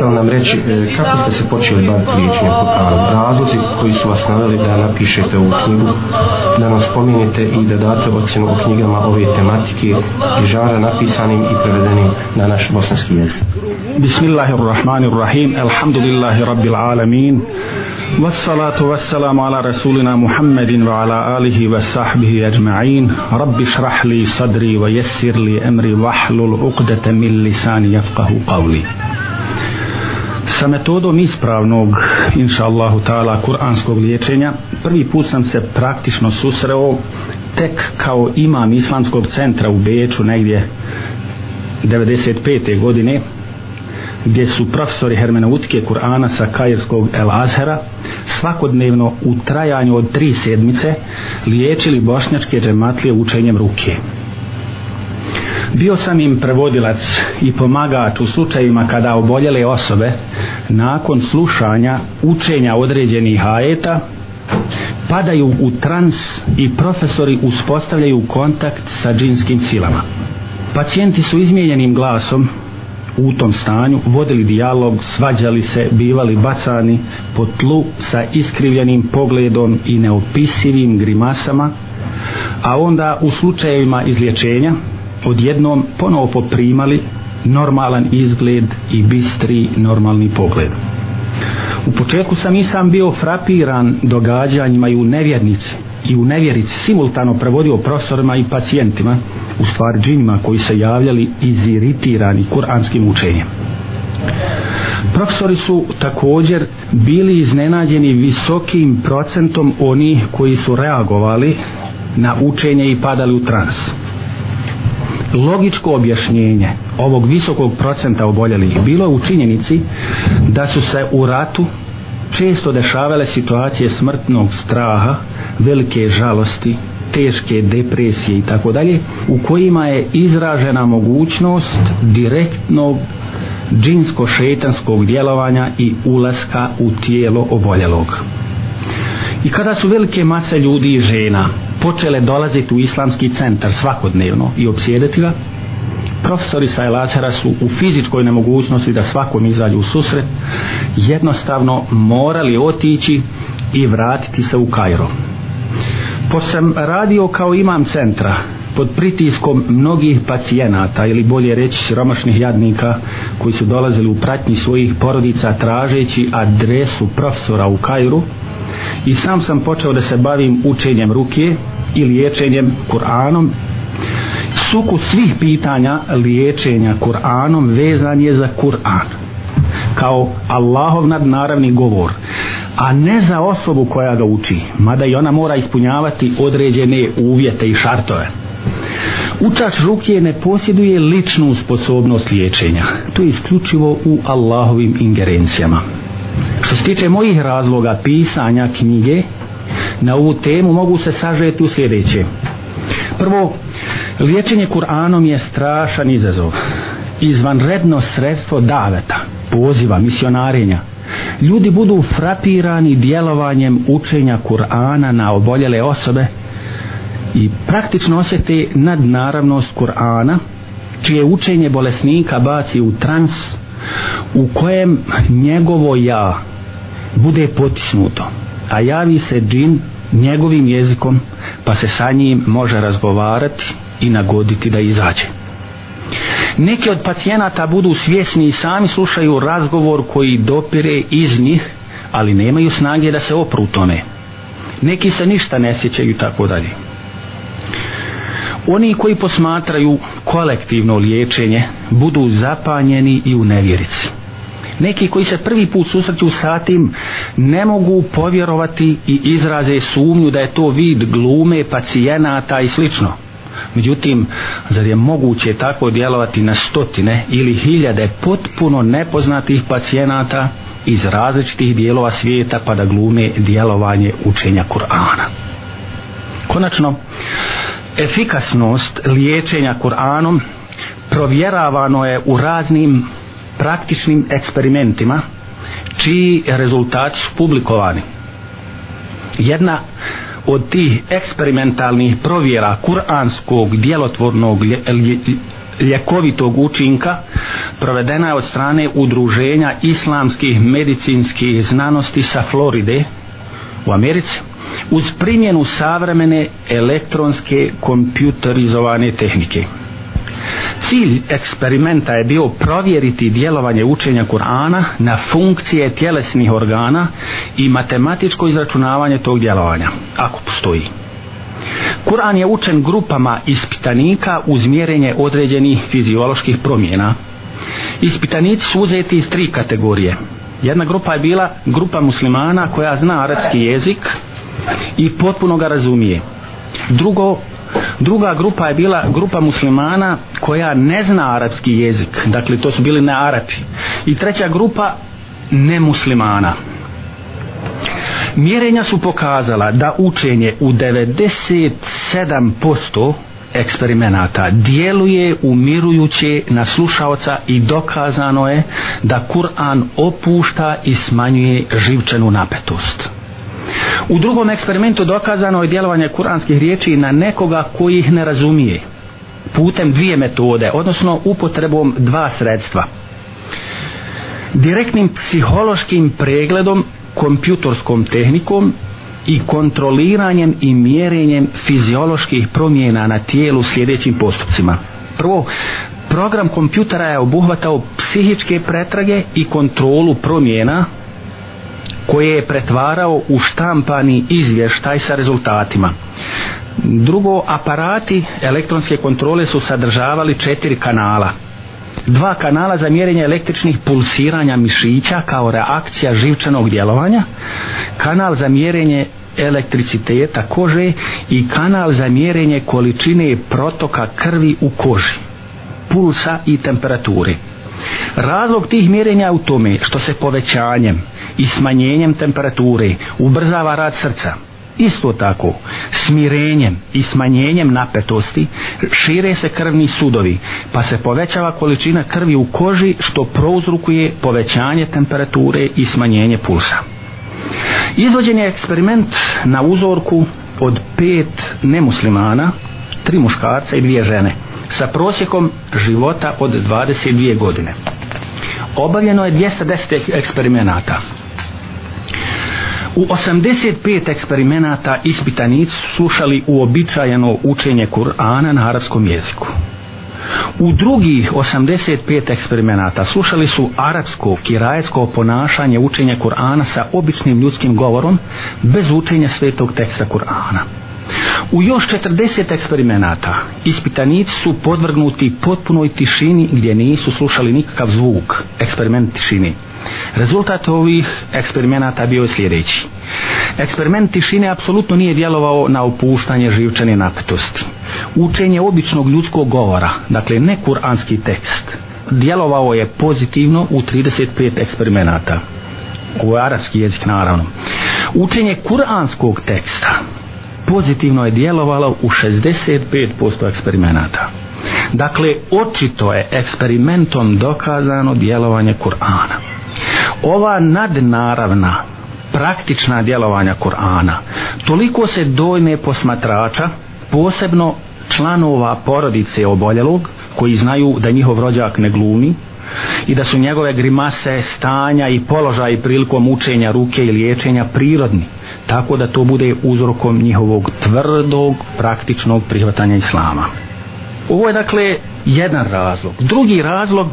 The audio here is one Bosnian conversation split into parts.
Trebam nam reći e, kako ste se počeli baviti riječi na kukavu. Razlozi koji su vas naveli da napišete ovu knjigu, da nam spominjete i da date ocjenu o knjigama ove tematike i žara napisanim i prevedenim na naš bosanski jezik. Bismillahirrahmanirrahim, elhamdulillahi rabbil alamin, Vassalatu vassalamu ala rasulina Muhammedin wa ala alihi wa sahbihi ajma'in Rabbi šrah li sadri wa jesir li emri vahlul uqdata min lisani jafqahu qavli sa metodom ispravnog inša Allahu ta'ala kuranskog liječenja prvi put sam se praktično susreo tek kao imam islamskog centra u Beču negdje 95. godine gdje su profesori Hermena Utke Kur'ana sa Kajerskog El Azhera svakodnevno u trajanju od tri sedmice liječili bošnjačke džematlije učenjem ruke. Bio sam im prevodilac i pomagač u slučajima kada oboljele osobe nakon slušanja učenja određenih ajeta padaju u trans i profesori uspostavljaju kontakt sa džinskim silama. Pacijenti su izmijenjenim glasom u tom stanju vodili dijalog, svađali se, bivali bacani po tlu sa iskrivljenim pogledom i neopisivim grimasama, a onda u slučajevima izlječenja odjednom ponovo poprimali normalan izgled i bistri normalni pogled. U početku sam i sam bio frapiran događanjima i u nevjernici i u nevjerici simultano prevodio profesorima i pacijentima, u stvari džinima koji se javljali iziritirani kuranskim učenjem. Profesori su također bili iznenađeni visokim procentom onih koji su reagovali na učenje i padali u trans logičko objašnjenje ovog visokog procenta oboljelih bilo je u činjenici da su se u ratu često dešavale situacije smrtnog straha, velike žalosti, teške depresije i tako dalje, u kojima je izražena mogućnost direktnog džinsko-šetanskog djelovanja i ulaska u tijelo oboljelog. I kada su velike mase ljudi i žena počele dolaziti u islamski centar svakodnevno i obsjedati ga, profesori sa Elazara su u fizičkoj nemogućnosti da svakom izađu u susret, jednostavno morali otići i vratiti se u Kajro. Pošto sam radio kao imam centra, pod pritiskom mnogih pacijenata ili bolje reći siromašnih jadnika koji su dolazili u pratnji svojih porodica tražeći adresu profesora u Kajru, i sam sam počeo da se bavim učenjem ruke i liječenjem Kur'anom suku svih pitanja liječenja Kur'anom vezan je za Kur'an kao Allahov nadnaravni govor a ne za osobu koja ga uči mada i ona mora ispunjavati određene uvjete i šartove Učač ruke ne posjeduje ličnu sposobnost liječenja. To je isključivo u Allahovim ingerencijama. Što se tiče mojih razloga pisanja knjige na ovu temu mogu se sažeti u sljedeće. Prvo, liječenje Kur'anom je strašan izazov. Izvanredno sredstvo daveta, poziva, misionarenja. Ljudi budu frapirani djelovanjem učenja Kur'ana na oboljele osobe i praktično osjeti nadnaravnost Kur'ana, čije učenje bolesnika baci u trans, u kojem njegovo ja bude potisnuto a javi se džin njegovim jezikom pa se sa njim može razgovarati i nagoditi da izađe neki od pacijenata budu svjesni i sami slušaju razgovor koji dopire iz njih ali nemaju snage da se opru tome neki se ništa ne sjećaju tako dalje Oni koji posmatraju kolektivno liječenje budu zapanjeni i u nevjerici. Neki koji se prvi put susreću sa tim ne mogu povjerovati i izraze sumnju da je to vid glume pacijenata i slično. Međutim, zar je moguće tako djelovati na stotine ili hiljade potpuno nepoznatih pacijenata iz različitih dijelova svijeta pa da glume djelovanje učenja Kur'ana? Konačno, Efikasnost liječenja Kur'anom provjeravano je u raznim praktičnim eksperimentima čiji rezultati su publikovani. Jedna od tih eksperimentalnih provjera kuranskog djelotvornog ljekovitog učinka provedena je od strane udruženja islamskih medicinskih znanosti sa Floride u Americi uz primjenu savremene elektronske kompjuterizovane tehnike. Cilj eksperimenta je bio provjeriti djelovanje učenja Kur'ana na funkcije tjelesnih organa i matematičko izračunavanje tog djelovanja, ako postoji. Kur'an je učen grupama ispitanika uz mjerenje određenih fizioloških promjena. Ispitanici su uzeti iz tri kategorije. Jedna grupa je bila grupa muslimana koja zna arapski jezik, i potpuno ga razumije. Drugo, druga grupa je bila grupa muslimana koja ne zna arapski jezik. Dakle, to su bili nearati. I treća grupa, nemuslimana. Mjerenja su pokazala da učenje u 97% eksperimenata djeluje umirujuće na slušaoca i dokazano je da Kur'an opušta i smanjuje živčanu napetost. U drugom eksperimentu dokazano je djelovanje kuranskih riječi na nekoga koji ih ne razumije putem dvije metode, odnosno upotrebom dva sredstva. Direktnim psihološkim pregledom, kompjutorskom tehnikom i kontroliranjem i mjerenjem fizioloških promjena na tijelu sljedećim postupcima. Prvo, program kompjutera je obuhvatao psihičke pretrage i kontrolu promjena koje je pretvarao u štampani izvještaj sa rezultatima. Drugo, aparati elektronske kontrole su sadržavali četiri kanala. Dva kanala za mjerenje električnih pulsiranja mišića kao reakcija živčanog djelovanja, kanal za mjerenje elektriciteta kože i kanal za mjerenje količine protoka krvi u koži, pulsa i temperaturi. Razlog tih mjerenja u tome što se povećanjem i smanjenjem temperature ubrzava rad srca. Isto tako, smirenjem i smanjenjem napetosti šire se krvni sudovi, pa se povećava količina krvi u koži što prouzrukuje povećanje temperature i smanjenje pulsa. Izvođen je eksperiment na uzorku od pet nemuslimana, tri muškarca i dvije žene sa prosjekom života od 22 godine. Obavljeno je 210 eksperimenata. U 85 eksperimenata ispitanici su slušali uobičajeno učenje Kur'ana na arapskom jeziku. U drugih 85 eksperimenata slušali su arapsko, kirajetsko ponašanje učenja Kur'ana sa običnim ljudskim govorom bez učenja svetog teksta Kur'ana. U još 40 eksperimenata ispitanici su podvrgnuti potpunoj tišini gdje nisu slušali nikakav zvuk eksperiment tišini. Rezultat ovih eksperimenata bio je sljedeći. Eksperiment tišine apsolutno nije djelovao na opuštanje živčane napetosti. Učenje običnog ljudskog govora, dakle ne kuranski tekst, djelovao je pozitivno u 35 eksperimenata. Ovo je arabski jezik naravno. Učenje kuranskog teksta, pozitivno je djelovalo u 65% eksperimenata. Dakle, očito je eksperimentom dokazano djelovanje Kur'ana. Ova nadnaravna praktična djelovanja Kur'ana toliko se dojme posmatrača posebno članova porodice oboljelog koji znaju da njihov rođak ne glumi i da su njegove grimase, stanja i položaj prilikom učenja ruke i liječenja prirodni tako da to bude uzrokom njihovog tvrdog praktičnog prihvatanja islama. Ovo je dakle jedan razlog. Drugi razlog,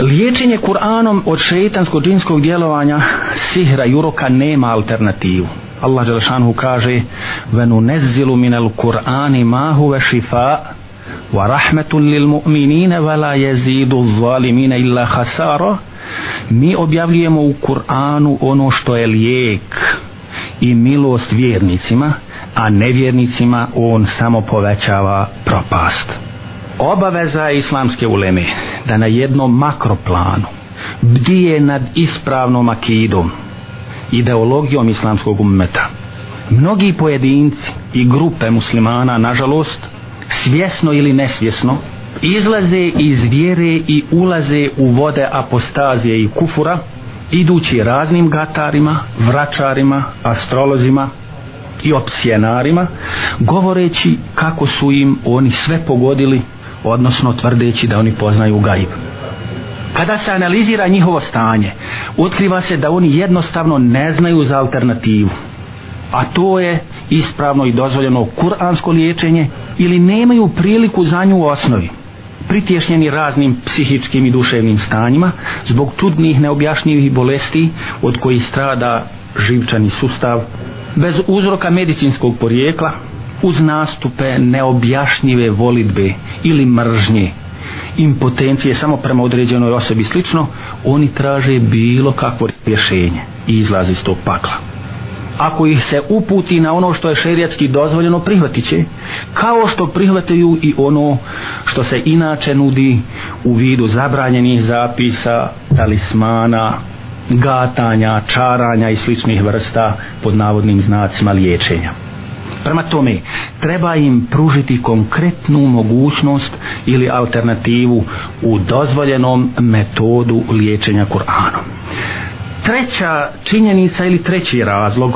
liječenje Kur'anom od šeitansko-džinskog djelovanja sihra i uroka nema alternativu. Allah Želešanhu kaže venu nezilu minel Kur'ani mahuve šifa wa rahmetun lil mu'minine vela jezidu zalimine illa hasaro mi objavljujemo u Kur'anu ono što je lijek i milost vjernicima, a nevjernicima on samo povećava propast. Obaveza islamske uleme da na jednom makroplanu bdije nad ispravnom akidom, ideologijom islamskog ummeta. Mnogi pojedinci i grupe muslimana, nažalost, svjesno ili nesvjesno, izlaze iz vjere i ulaze u vode apostazije i kufura, idući raznim gatarima, vračarima, astrolozima i opcijenarima, govoreći kako su im oni sve pogodili, odnosno tvrdeći da oni poznaju gaib. Kada se analizira njihovo stanje, otkriva se da oni jednostavno ne znaju za alternativu, a to je ispravno i dozvoljeno kuransko liječenje ili nemaju priliku za nju u osnovi pritješnjeni raznim psihičkim i duševnim stanjima zbog čudnih neobjašnjivih bolesti od koji strada živčani sustav bez uzroka medicinskog porijekla uz nastupe neobjašnjive volitbe ili mržnje impotencije samo prema određenoj osobi slično oni traže bilo kakvo rješenje i izlaz iz tog pakla ako ih se uputi na ono što je šerijatski dozvoljeno prihvatit će kao što prihvataju i ono što se inače nudi u vidu zabranjenih zapisa talismana gatanja, čaranja i sličnih vrsta pod navodnim znacima liječenja. Prema tome, treba im pružiti konkretnu mogućnost ili alternativu u dozvoljenom metodu liječenja Kur'anom treća činjenica ili treći razlog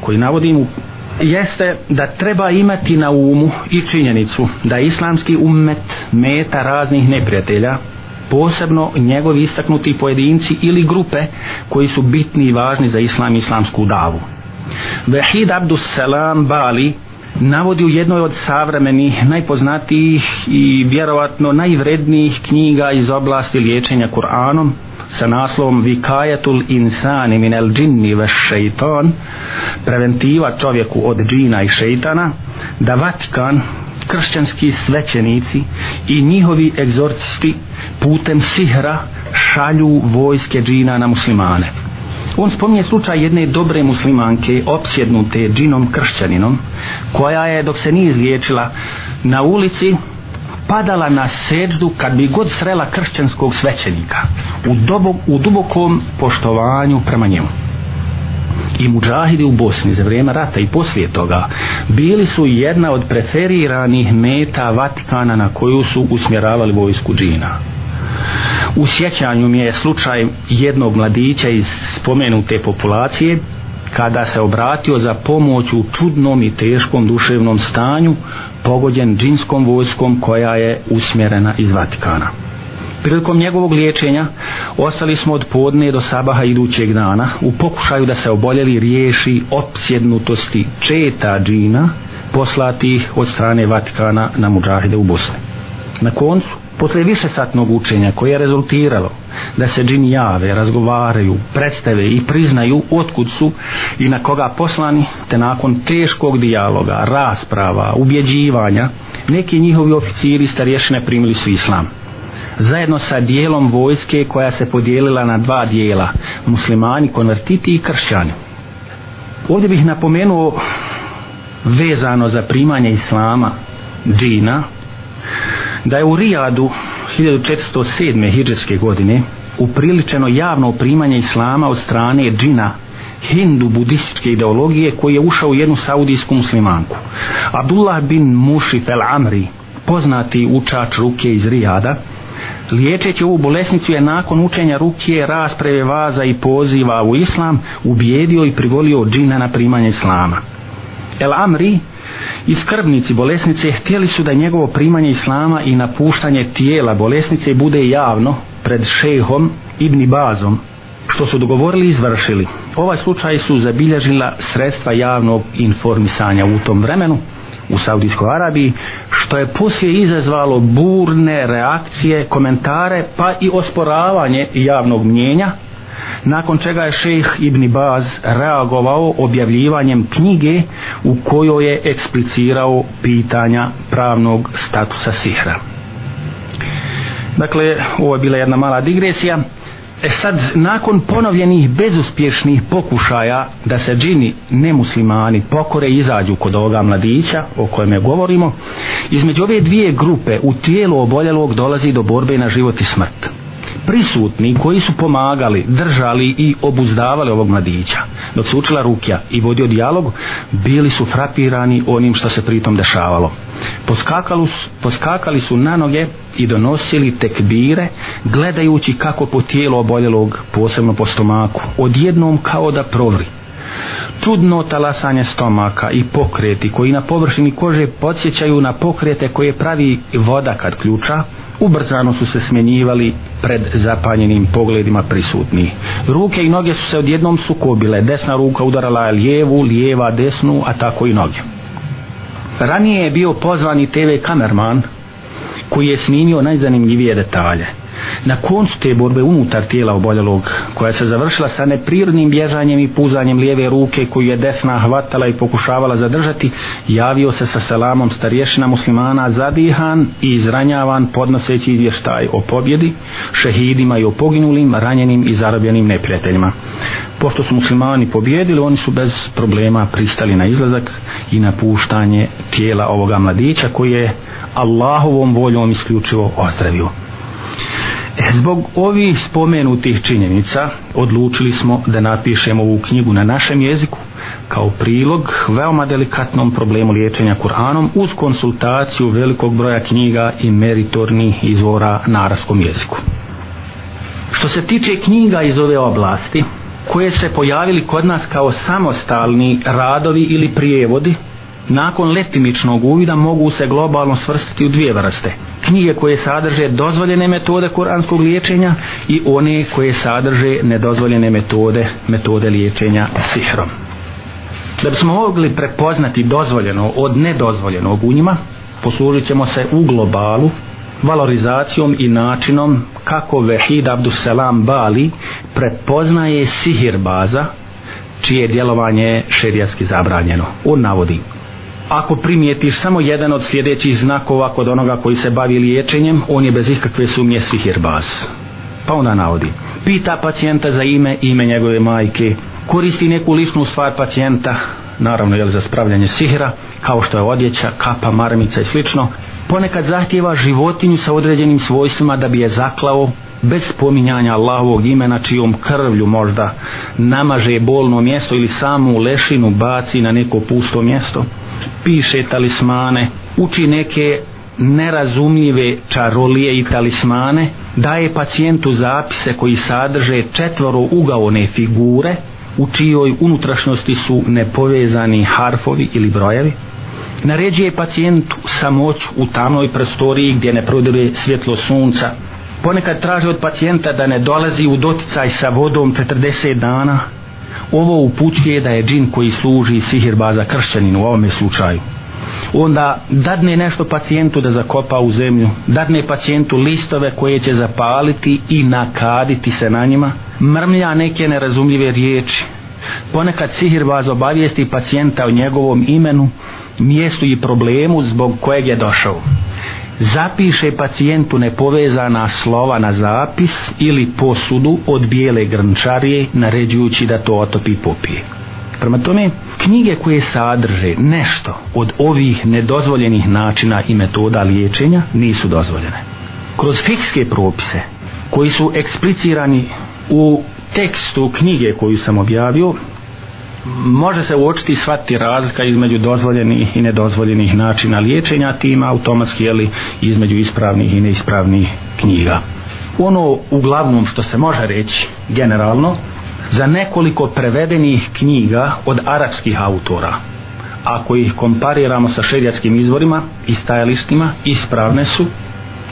koji navodim jeste da treba imati na umu i činjenicu da je islamski umet meta raznih neprijatelja posebno njegovi istaknuti pojedinci ili grupe koji su bitni i važni za islam i islamsku davu. Vahid Abdus Salam Bali navodi u jednoj od savremenih, najpoznatijih i vjerovatno najvrednijih knjiga iz oblasti liječenja Kur'anom sa naslovom Vikajatul insani min el džinni ve šeiton, preventiva čovjeku od džina i šeitana, da Vatikan, kršćanski svećenici i njihovi egzorcisti putem sihra šalju vojske džina na muslimane. On spominje slučaj jedne dobre muslimanke opsjednute džinom kršćaninom koja je dok se nije izliječila na ulici padala na seđdu kad bi god srela kršćanskog svećenika u, dobo, u dubokom poštovanju prema njemu i muđahidi u Bosni za vrijeme rata i poslije toga bili su jedna od preferiranih meta Vatikana na koju su usmjeravali vojsku džina u sjećanju mi je slučaj jednog mladića iz spomenute populacije kada se obratio za pomoć u čudnom i teškom duševnom stanju pogođen džinskom vojskom koja je usmjerena iz Vatikana. Prilikom njegovog liječenja ostali smo od podne do sabaha idućeg dana u pokušaju da se oboljeli riješi opsjednutosti četa džina poslatih od strane Vatikana na Mudžahide u Bosni. Na koncu, Posle više satnog učenja koje je rezultiralo da se džini jave, razgovaraju, predstave i priznaju otkud su i na koga poslani, te nakon teškog dijaloga, rasprava, ubjeđivanja, neki njihovi oficiri starješine primili su islam. Zajedno sa dijelom vojske koja se podijelila na dva dijela, muslimani, konvertiti i kršćani. Ovdje bih napomenuo vezano za primanje islama džina, da je u Rijadu 1407. hijđarske godine upriličeno javno primanje islama od strane džina hindu budističke ideologije koji je ušao u jednu saudijsku muslimanku. Abdullah bin Mušif el Amri, poznati učač ruke iz Rijada, liječeći ovu bolesnicu je nakon učenja ruke rasprave vaza i poziva u islam ubijedio i privolio džina na primanje islama. El Amri I skrbnici bolesnice htjeli su da njegovo primanje islama i napuštanje tijela bolesnice bude javno pred šehom Ibn Bazom, što su dogovorili i izvršili. Ovaj slučaj su zabilježila sredstva javnog informisanja u tom vremenu u Saudijskoj Arabiji, što je poslije izazvalo burne reakcije, komentare, pa i osporavanje javnog mnjenja, nakon čega je šejh Ibni Baz reagovao objavljivanjem knjige u kojoj je eksplicirao pitanja pravnog statusa sihra. Dakle, ovo je bila jedna mala digresija. E sad, nakon ponovljenih bezuspješnih pokušaja da se džini nemuslimani pokore izađu kod ovoga mladića o kojem je govorimo, između ove dvije grupe u tijelu oboljelog dolazi do borbe na život i smrt prisutni koji su pomagali, držali i obuzdavali ovog mladića, dok se učila Rukija i vodio dijalog, bili su frapirani onim što se pritom dešavalo. Poskakali su, poskakali su na noge i donosili tekbire, gledajući kako po tijelu oboljelog, posebno po stomaku, odjednom kao da provri čudno talasanje stomaka i pokreti koji na površini kože podsjećaju na pokrete koje pravi voda kad ključa, ubrzano su se smjenjivali pred zapanjenim pogledima prisutni. Ruke i noge su se odjednom sukobile, desna ruka udarala lijevu, lijeva desnu, a tako i noge. Ranije je bio pozvani TV kamerman koji je snimio najzanimljivije detalje. Na koncu te borbe unutar tijela oboljelog, koja se završila sa neprirodnim bježanjem i puzanjem lijeve ruke koju je desna hvatala i pokušavala zadržati, javio se sa selamom starješina muslimana zadihan i izranjavan podnoseći izvještaj o pobjedi, šehidima i o poginulim, ranjenim i zarobljenim neprijateljima. Pošto su muslimani pobjedili, oni su bez problema pristali na izlazak i na puštanje tijela ovoga mladića koji je Allahovom voljom isključivo ozdravio. Zbog ovih spomenutih činjenica odlučili smo da napišemo ovu knjigu na našem jeziku kao prilog veoma delikatnom problemu liječenja Kur'anom uz konsultaciju velikog broja knjiga i meritornih izvora na arabskom jeziku. Što se tiče knjiga iz ove oblasti, koje se pojavili kod nas kao samostalni radovi ili prijevodi, nakon letimičnog uvida mogu se globalno svrstiti u dvije vrste – knjige koje sadrže dozvoljene metode kuranskog liječenja i one koje sadrže nedozvoljene metode metode liječenja sihrom da bismo mogli prepoznati dozvoljeno od nedozvoljenog u njima poslužit ćemo se u globalu valorizacijom i načinom kako Vehid Abdusselam Bali prepoznaje sihir baza čije djelovanje je šerijatski zabranjeno. On navodi ako primijetiš samo jedan od sljedećih znakova kod onoga koji se bavi liječenjem, on je bez ikakve sumnje sihirbaz. Pa onda navodi. Pita pacijenta za ime, ime njegove majke. Koristi neku lišnu stvar pacijenta, naravno je za spravljanje sihira, kao što je odjeća, kapa, marmica i slično. Ponekad zahtjeva životinju sa određenim svojstvima da bi je zaklao bez spominjanja Allahovog imena čijom krvlju možda namaže bolno mjesto ili samu lešinu baci na neko pusto mjesto piše talismane, uči neke nerazumljive čarolije i talismane, daje pacijentu zapise koji sadrže četvoro ugaone figure u čijoj unutrašnjosti su nepovezani harfovi ili brojevi, naređuje pacijentu samoć u tamnoj prostoriji gdje ne prodiruje svjetlo sunca, ponekad traže od pacijenta da ne dolazi u doticaj sa vodom 40 dana ovo upućuje da je džin koji služi sihirbaza kršćanin u ovome slučaju onda dadne nešto pacijentu da zakopa u zemlju dadne pacijentu listove koje će zapaliti i nakaditi se na njima mrmlja neke nerazumljive riječi ponekad sihirbaz obavijesti pacijenta o njegovom imenu mjestu i problemu zbog kojeg je došao zapiše pacijentu nepovezana slova na zapis ili posudu od bijele grnčarije naređujući da to otopi popije. Prema tome, knjige koje sadrže nešto od ovih nedozvoljenih načina i metoda liječenja nisu dozvoljene. Kroz fikske propise koji su eksplicirani u tekstu knjige koju sam objavio, može se uočiti svati razlika između dozvoljenih i nedozvoljenih načina liječenja tima automatski jeli između ispravnih i neispravnih knjiga ono uglavnom što se može reći generalno za nekoliko prevedenih knjiga od arapskih autora ako ih kompariramo sa šerijatskim izvorima i stajalistima ispravne su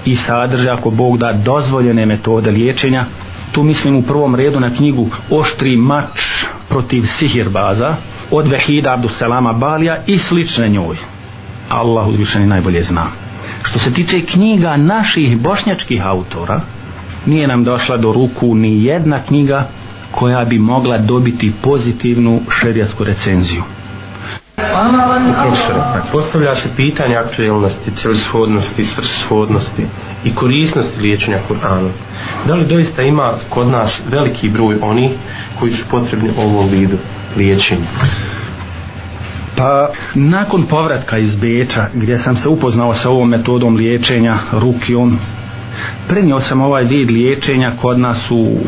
i sadrža ako Bog da dozvoljene metode liječenja tu mislim u prvom redu na knjigu Oštri mač protiv sihirbaza od Vehida Abdusselama Balija i slične njoj. Allah uzvišeni najbolje zna. Što se tiče knjiga naših bošnjačkih autora, nije nam došla do ruku ni jedna knjiga koja bi mogla dobiti pozitivnu šerijasku recenziju. Znači, postavlja se pitanje aktualnosti, celishodnosti, svrshodnosti i korisnosti liječenja Kur'anom. Da li doista ima kod nas veliki broj onih koji su potrebni ovom vidu liječenja? Pa, nakon povratka iz Beča, gdje sam se upoznao sa ovom metodom liječenja rukion, prenio sam ovaj vid liječenja kod nas u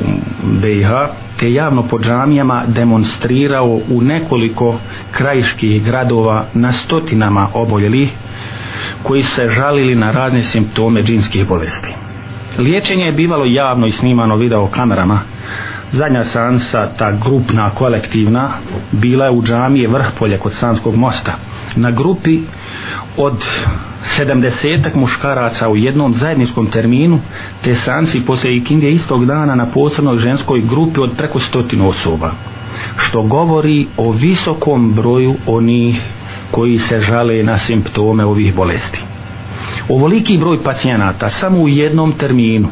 BiH, te javno po džamijama demonstrirao u nekoliko krajiških gradova na stotinama oboljelih koji se žalili na razne simptome džinskih bolesti. Liječenje je bivalo javno i snimano video kamerama. Zadnja sansa, ta grupna, kolektivna, bila je u džamije Vrhpolje kod Sanskog mosta. Na grupi od sedamdesetak muškaraca u jednom zajedničkom terminu, te sanci poslije ikindije istog dana na posebnoj ženskoj grupi od preko stotinu osoba, što govori o visokom broju onih koji se žale na simptome ovih bolesti. Ovoliki broj pacijenata samo u jednom terminu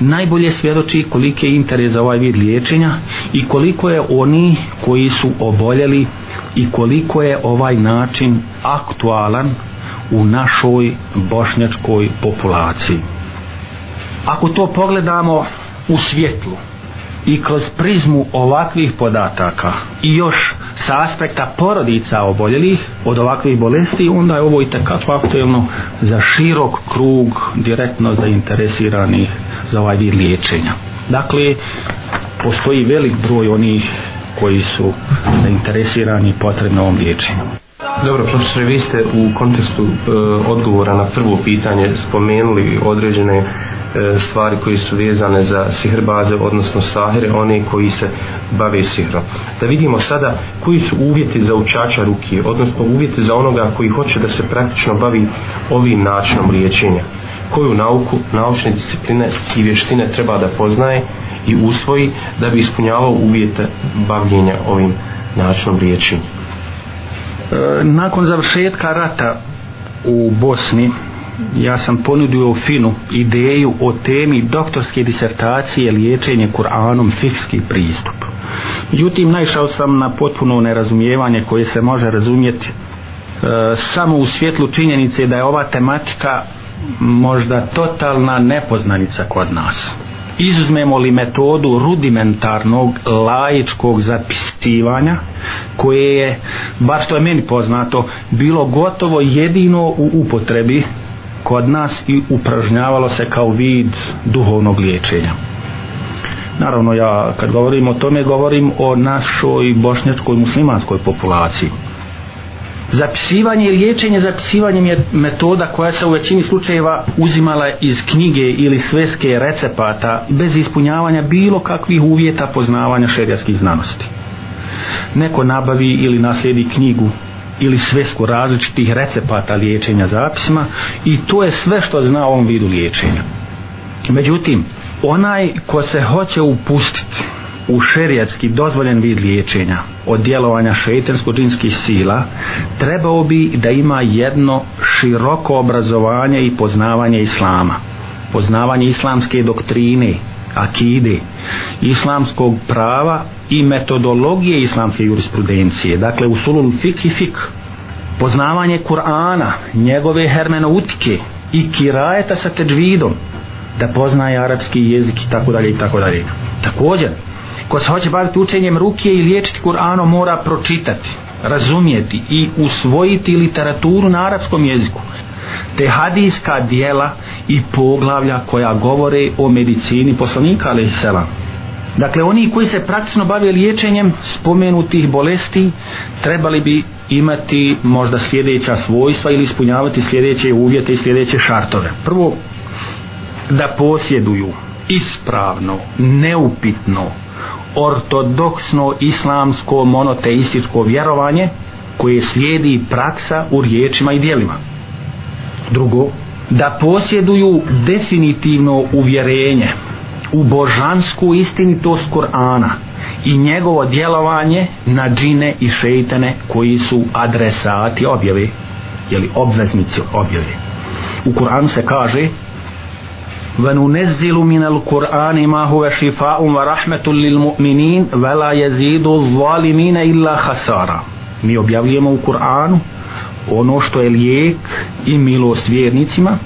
najbolje svjedoči koliko je interes za ovaj vid liječenja i koliko je oni koji su oboljeli i koliko je ovaj način aktualan u našoj bošnjačkoj populaciji. Ako to pogledamo u svjetlu i kroz prizmu ovakvih podataka i još sa aspekta porodica oboljelih od ovakvih bolesti, onda je ovo i tekako aktuelno za širok krug direktno zainteresiranih za ovaj vid liječenja. Dakle, postoji velik broj onih koji su zainteresirani potrebno ovom liječenju. Dobro, profesore, vi ste u kontekstu e, odgovora na prvo pitanje spomenuli određene e, stvari koji su vezane za sihrbaze, odnosno sahere, one koji se bave sihrom. Da vidimo sada koji su uvjeti za učača ruke, odnosno uvjeti za onoga koji hoće da se praktično bavi ovim načinom liječenja koju nauku, naučne discipline i vještine treba da poznaje i usvoji da bi ispunjavao uvjete bavljenja ovim načinom riječi. E, nakon završetka rata u Bosni, ja sam ponudio finu ideju o temi doktorske disertacije liječenje Kur'anom fikski pristup. Međutim, naišao sam na potpuno nerazumijevanje koje se može razumjeti e, samo u svjetlu činjenice da je ova tematika možda totalna nepoznanica kod nas. Izuzmemo li metodu rudimentarnog laičkog zapisivanja koje je, bar što je meni poznato, bilo gotovo jedino u upotrebi kod nas i upražnjavalo se kao vid duhovnog liječenja. Naravno ja kad govorim o tome govorim o našoj bošnjačkoj muslimanskoj populaciji. Zapisivanje i liječenje zapisivanjem je metoda koja se u većini slučajeva uzimala iz knjige ili sveske recepata bez ispunjavanja bilo kakvih uvjeta poznavanja šerijaskih znanosti. Neko nabavi ili naslijedi knjigu ili svesku različitih recepata liječenja zapisima i to je sve što zna o ovom vidu liječenja. Međutim, onaj ko se hoće upustiti u šerijatski dozvoljen vid liječenja od djelovanja šeitansko-džinskih sila trebao bi da ima jedno široko obrazovanje i poznavanje islama poznavanje islamske doktrine akide islamskog prava i metodologije islamske jurisprudencije dakle usulul fik i fik poznavanje Kur'ana njegove hermenoutike i kirajeta sa teđvidom da poznaje arapski jezik i tako dalje i tako dalje također ko se hoće baviti učenjem ruke i liječiti Kur'anom mora pročitati, razumijeti i usvojiti literaturu na arapskom jeziku te hadijska dijela i poglavlja koja govore o medicini poslanika ali sela. Dakle, oni koji se praktično bave liječenjem spomenutih bolesti trebali bi imati možda sljedeća svojstva ili ispunjavati sljedeće uvjete i sljedeće šartove. Prvo, da posjeduju ispravno, neupitno, ortodoksno islamsko monoteističko vjerovanje koje slijedi praksa u riječima i dijelima. Drugo, da posjeduju definitivno uvjerenje u božansku istinitost Korana i njegovo djelovanje na džine i šeitane koji su adresati objave, jeli obveznici objave. U Koranu se kaže, وننزل من القرآن ما هو شفاء ورحمة للمؤمنين ولا يزيد الظالمين إلا خسارا mi objavljujemo u Kur'anu ono što je lijek i milost vjernicima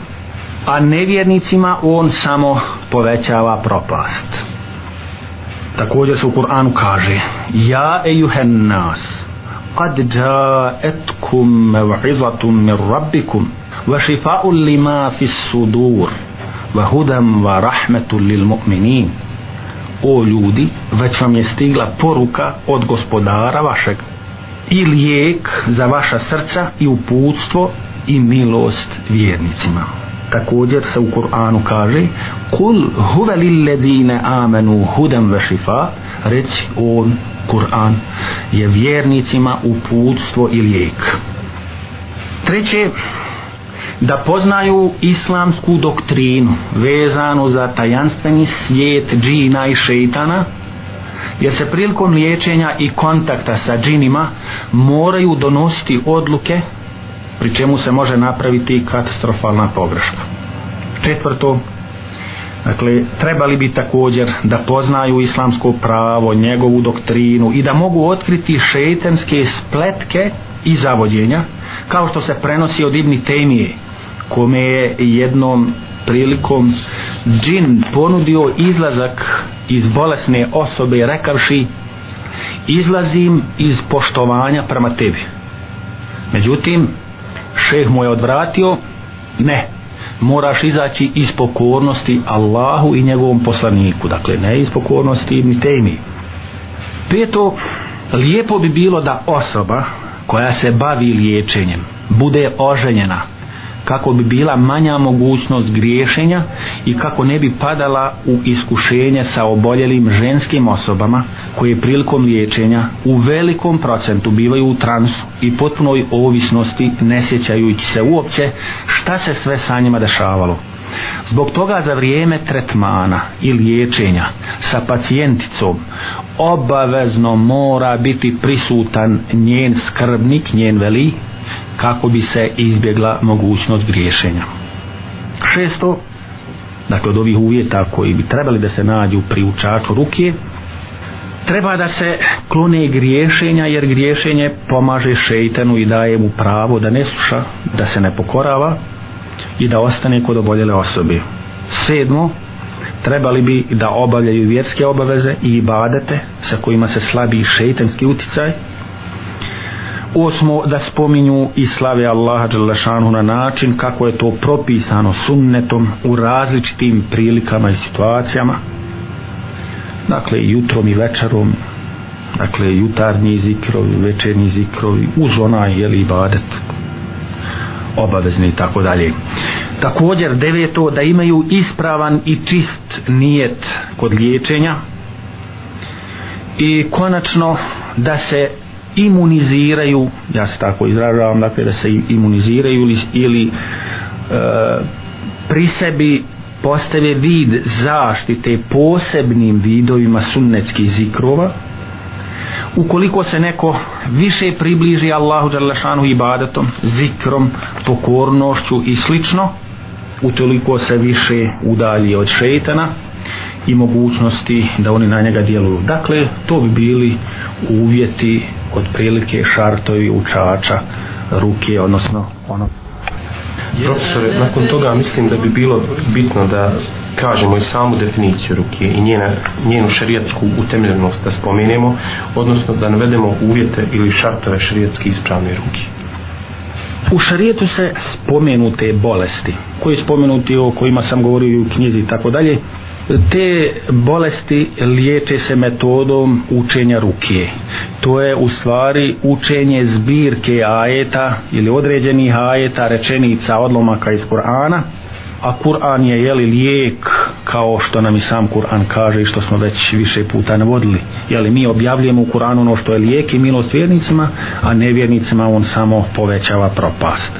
a nevjernicima on samo povećava propast također se u Kur'anu kaže ja ejuhen nas kad džaetkum mev'izatum mir rabbikum vašifa'u lima fis sudur وَهُدَمْ وَرَحْمَةٌ لِلْمُؤْمِنِينَ O ljudi, već vam je stigla poruka od gospodara vašeg i lijek za vaša srca i uputstvo i milost vjernicima. Također se u Kur'anu kaže Kul huve lilledine amenu hudem ve šifa reći on Kur'an je vjernicima uputstvo i lijek. Treće, da poznaju islamsku doktrinu vezanu za tajanstveni svijet džina i šeitana jer se prilikom liječenja i kontakta sa džinima moraju donositi odluke pri čemu se može napraviti katastrofalna pogreška četvrto Dakle, trebali bi također da poznaju islamsko pravo, njegovu doktrinu i da mogu otkriti šetenske spletke i zavodjenja, kao što se prenosi od Ibni Temije kome je jednom prilikom džin ponudio izlazak iz bolesne osobe rekavši izlazim iz poštovanja prema tebi međutim šeh mu je odvratio ne moraš izaći iz pokornosti Allahu i njegovom poslaniku dakle ne iz pokornosti ni temi peto lijepo bi bilo da osoba koja se bavi liječenjem bude oženjena kako bi bila manja mogućnost griješenja i kako ne bi padala u iskušenje sa oboljelim ženskim osobama koje prilikom liječenja u velikom procentu bivaju u transu i potpunoj ovisnosti ne sjećajući se uopće šta se sve sa njima dešavalo. Zbog toga za vrijeme tretmana i liječenja sa pacijenticom obavezno mora biti prisutan njen skrbnik, njen veli, kako bi se izbjegla mogućnost griješenja. Šesto, dakle od ovih uvjeta koji bi trebali da se nađu pri učaču ruke, treba da se klone griješenja jer griješenje pomaže šeitanu i daje mu pravo da ne sluša, da se ne pokorava, i da ostane kod oboljele osobe. Sedmo, trebali bi da obavljaju vjerske obaveze i ibadete sa kojima se slabi šeitanski uticaj. Osmo, da spominju i slave Allaha Đalešanu na način kako je to propisano sunnetom u različitim prilikama i situacijama. Dakle, jutrom i večerom, dakle, jutarnji zikrovi, večernji zikrovi, uz onaj, jel, ibadet, obavezni i tako dalje. Također deveto da imaju ispravan i čist nijet kod liječenja i konačno da se imuniziraju, ja se tako izražavam, dakle da se imuniziraju ili, ili e, pri sebi postave vid zaštite posebnim vidovima sunnetskih zikrova, ukoliko se neko više približi Allahu Đalešanu ibadetom, zikrom, pokornošću i slično, utoliko se više udalji od šeitana i mogućnosti da oni na njega djeluju. Dakle, to bi bili uvjeti od prilike šartovi učača ruke, odnosno ono. Profesore, nakon toga mislim da bi bilo bitno da kažemo i samu definiciju ruke i njena, njenu šarijatsku utemljenost da spomenemo, odnosno da navedemo uvjete ili šartove šarijatske ispravne ruke. U šarijetu se spomenute bolesti, koje je spomenuti o kojima sam govorio u knjizi i tako dalje, te bolesti liječe se metodom učenja ruke. To je u stvari učenje zbirke ajeta ili određenih ajeta, rečenica, odlomaka iz Kur'ana, a Kur'an je jeli lijek kao što nam i sam Kur'an kaže i što smo već više puta navodili jeli mi objavljujemo u Kur'anu ono što je lijek i milost vjernicima a nevjernicima on samo povećava propast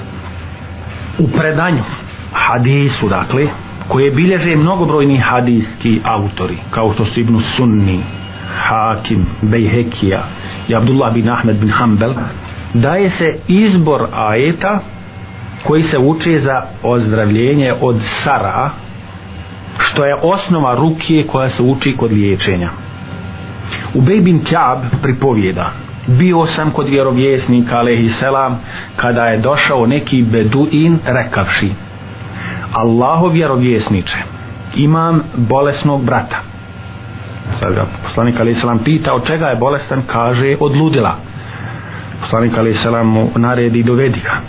u predanju hadisu dakle koje bilježe mnogobrojni hadijski autori, kao što su Ibn Sunni, Hakim, Bejhekija i Abdullah bin Ahmed bin Hanbel, daje se izbor ajeta koji se uče za ozdravljenje od sara što je osnova ruke koja se uči kod liječenja u Bejbin Kjab pripovjeda bio sam kod vjerovjesnika alehi selam kada je došao neki beduin rekavši Allaho vjerovjesniče imam bolesnog brata sad ga poslanik alehi selam pita od čega je bolestan kaže od ludila poslanik alehi selam mu naredi dovedi ga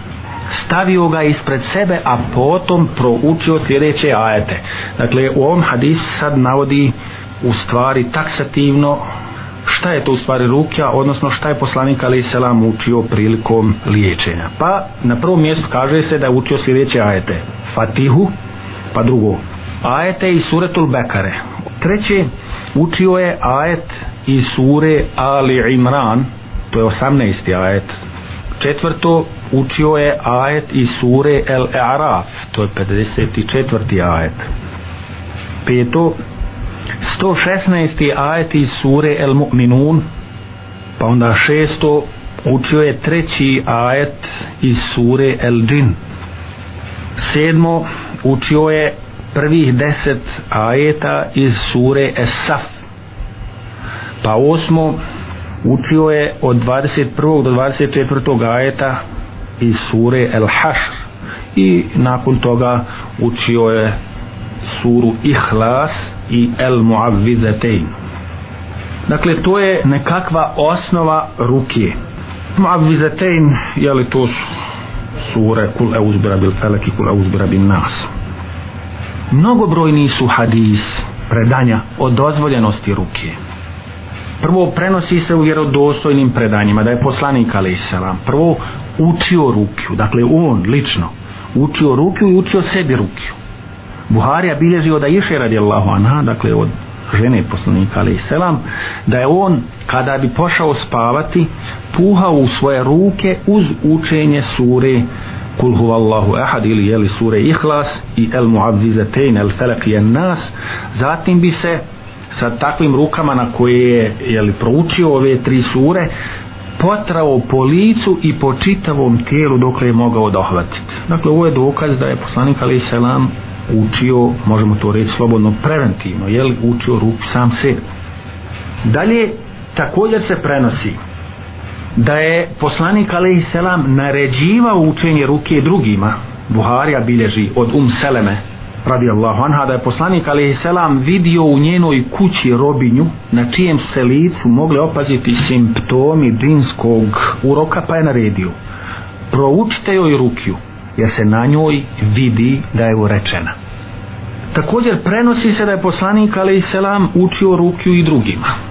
stavio ga ispred sebe, a potom proučio sljedeće ajete. Dakle, u ovom hadisu sad navodi u stvari taksativno šta je to u stvari rukja, odnosno šta je poslanik Ali Selam učio prilikom liječenja. Pa na prvom mjestu kaže se da je učio sljedeće ajete. Fatihu, pa drugo. Ajete iz suretul Bekare. Treće, učio je ajet iz sure Ali Imran, to je 18. ajet. Četvrto, učio je ajet iz sure El Araf, to je 54. ajet. Peto, 116. ajet iz sure El Mu'minun, pa onda šesto, učio je treći ajet iz sure El Džin. Sedmo, učio je prvih deset ajeta iz sure Esaf. Pa osmo, učio je od 21. do 24. ajeta iz sure El Hašr i nakon toga učio je suru Ihlas i El Muavvizetein dakle to je nekakva osnova ruke Muavvizetein je li to su sure Kul Euzbira bil Felek i Kul Euzbira bil Nas mnogobrojni su hadis predanja o dozvoljenosti ruke prvo prenosi se u vjerodostojnim predanjima da je poslanik Aleyhisselam prvo učio rukiju dakle on lično učio rukiju i učio sebi rukiju Buharija bilježio da iše radi Allahu anha dakle od žene poslanika ali i selam da je on kada bi pošao spavati puhao u svoje ruke uz učenje sure kul huvallahu ahad ili jeli sure ihlas i el muavvizetein el felak i nas zatim bi se sa takvim rukama na koje je jeli, proučio ove tri sure potrao po licu i po čitavom tijelu dok je mogao dohvatiti. Dakle, ovo je dokaz da je poslanik Ali Selam učio, možemo to reći slobodno, preventivno, je li učio ruk sam se. Dalje, također se prenosi da je poslanik Ali Selam naređivao učenje ruke drugima, Buharija bilježi od Um Seleme, radi Allahu anha da je poslanik alaihi selam vidio u njenoj kući robinju na čijem se licu mogle opaziti simptomi džinskog uroka pa je naredio proučite joj rukju jer se na njoj vidi da je urečena također prenosi se da je poslanik alaihi selam učio rukju i drugima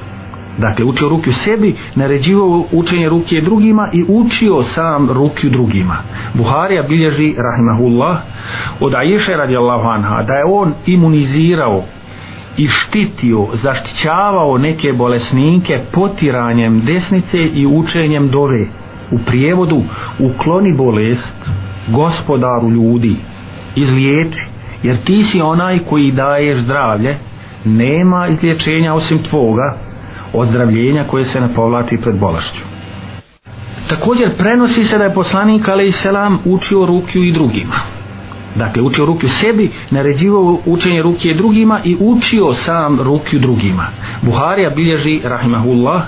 Dakle, učio ruke u sebi, naređivao učenje ruke drugima i učio sam ruke drugima. Buharija bilježi, rahimahullah, od Aisha radijallahu anha, da je on imunizirao i štitio, zaštićavao neke bolesnike potiranjem desnice i učenjem dove. U prijevodu, ukloni bolest gospodaru ljudi, izliječi, jer ti si onaj koji daje zdravlje, nema izlječenja osim tvoga, ozdravljenja koje se ne povlati pred bolašću. Također prenosi se da je poslanik Ali i Selam učio rukiju i drugima. Dakle, učio rukiju sebi, naređivao učenje rukije drugima i učio sam rukiju drugima. Buharija bilježi, rahimahullah,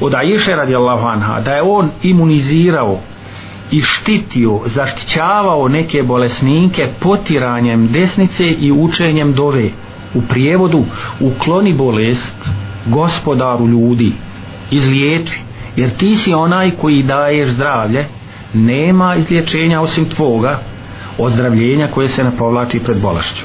od Aisha radijallahu anha, da je on imunizirao i štitio, zaštićavao neke bolesnike potiranjem desnice i učenjem dove. U prijevodu, ukloni bolest, gospodaru ljudi izliječi jer ti si onaj koji daješ zdravlje nema izliječenja osim tvoga ozdravljenja koje se ne povlači pred bolašću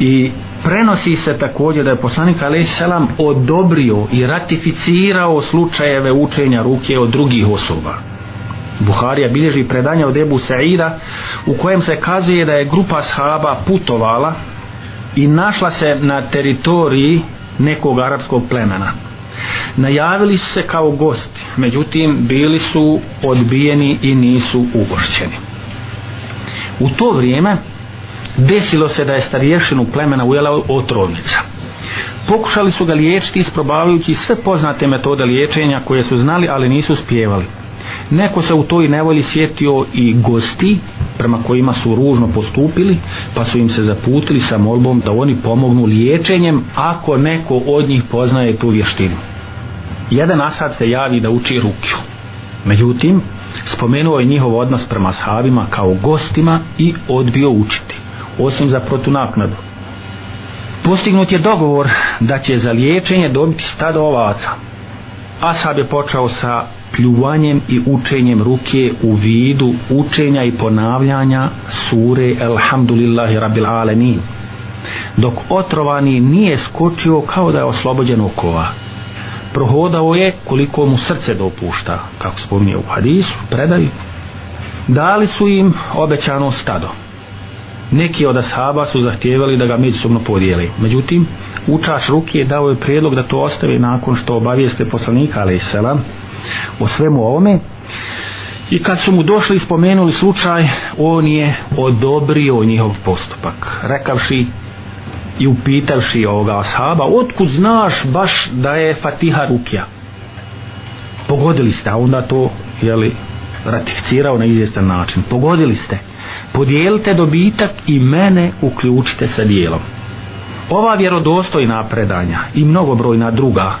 i prenosi se također da je poslanik Ali Selam odobrio i ratificirao slučajeve učenja ruke od drugih osoba Buharija bilježi predanje od Ebu Saida u kojem se kazuje da je grupa shaba putovala i našla se na teritoriji nekog arapskog plemena. Najavili su se kao gosti, međutim bili su odbijeni i nisu ugošćeni. U to vrijeme desilo se da je starješinu plemena ujela otrovnica. Pokušali su ga liječiti isprobavajući sve poznate metode liječenja koje su znali, ali nisu spjevali neko se u toj nevolji sjetio i gosti prema kojima su ružno postupili pa su im se zaputili sa molbom da oni pomognu liječenjem ako neko od njih poznaje tu vještinu jedan asad se javi da uči rukju međutim spomenuo je njihov odnos prema sahabima kao gostima i odbio učiti osim za protunaknadu postignut je dogovor da će za liječenje dobiti stado ovaca Asab je počeo sa pljuvanjem i učenjem ruke u vidu učenja i ponavljanja sure Elhamdulillahi Rabbil Alemin dok otrovani nije skočio kao da je oslobođen okova prohodao je koliko mu srce dopušta kako spominje u hadisu predaju dali su im obećano stado neki od ashaba su zahtijevali da ga međusobno podijeli međutim učaš ruke dao je prijedlog da to ostavi nakon što obavijeste poslanika alaih selam o svemu ovome i kad su mu došli i spomenuli slučaj on je odobrio njihov postupak rekavši i upitavši ovoga ashaba otkud znaš baš da je Fatiha Rukija pogodili ste a onda to jeli, ratificirao na izvjestan način pogodili ste podijelite dobitak i mene uključite sa dijelom ova vjerodostojna predanja i mnogobrojna druga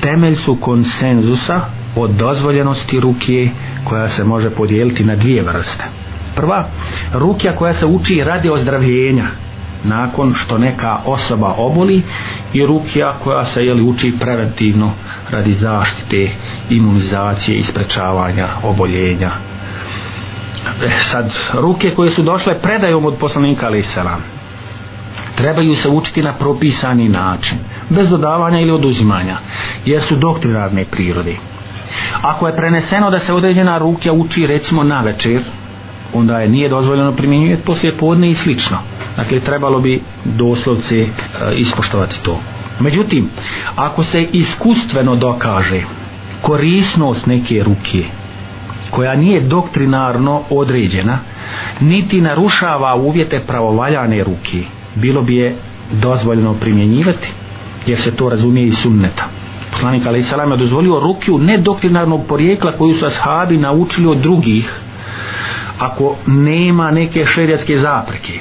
temelj su konsenzusa od dozvoljenosti ruke koja se može podijeliti na dvije vrste. Prva, rukja koja se uči radi ozdravljenja nakon što neka osoba oboli i rukja koja se jeli, uči preventivno radi zaštite, imunizacije i sprečavanja oboljenja. E, sad, ruke koje su došle predajom od poslanika Ali Selam trebaju se učiti na propisani način, bez dodavanja ili oduzimanja, jer su doktrinarne prirode. Ako je preneseno da se određena ruke uči recimo na večer, onda je nije dozvoljeno primjenjivati poslije podne i slično. Dakle, trebalo bi doslovce e, ispoštovati to. Međutim, ako se iskustveno dokaže korisnost neke ruke koja nije doktrinarno određena, niti narušava uvjete pravovaljane ruke, bilo bi je dozvoljeno primjenjivati, jer se to razumije iz sunneta poslanik ali salam je dozvolio rukiju nedoktrinarnog porijekla koju su ashabi naučili od drugih ako nema neke šerijatske zapreke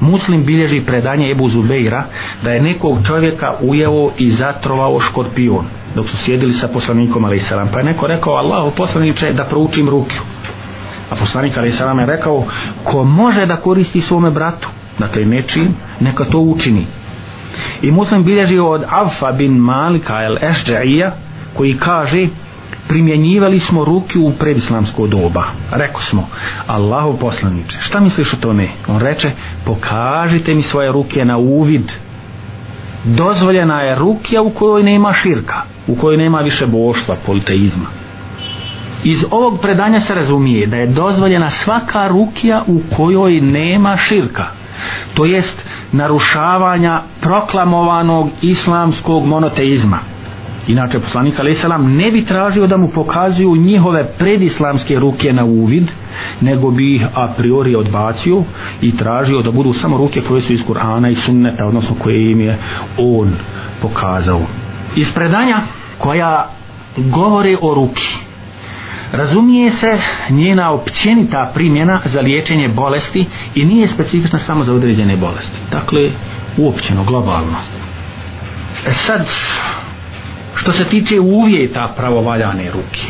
muslim bilježi predanje Ebu Zubeira da je nekog čovjeka ujeo i zatrovao škorpion dok su sjedili sa poslanikom ali salam pa je neko rekao Allah poslaniče da proučim rukiju a poslanik ali salam je rekao ko može da koristi svome bratu dakle nečim neka to učini I muslim bilježi od Afa bin Malika el Ešđaija koji kaže primjenjivali smo ruke u predislamsko doba. Reko smo, Allahu poslaniče, šta misliš o tome? On reče, pokažite mi svoje ruke na uvid. Dozvoljena je rukija u kojoj nema širka, u kojoj nema više boštva, politeizma. Iz ovog predanja se razumije da je dozvoljena svaka rukija u kojoj nema širka, to jest narušavanja proklamovanog islamskog monoteizma. Inače, poslanik A.S. ne bi tražio da mu pokazuju njihove predislamske ruke na uvid, nego bi ih a priori odbacio i tražio da budu samo ruke koje su iz Kur'ana i sunneta, odnosno koje im je on pokazao. Iz predanja koja govore o ruki, Razumije se njena općenita primjena za liječenje bolesti i nije specifična samo za određene bolesti. Dakle, uopćeno, globalno. E sad, što se tiče uvjeta pravovaljane ruke,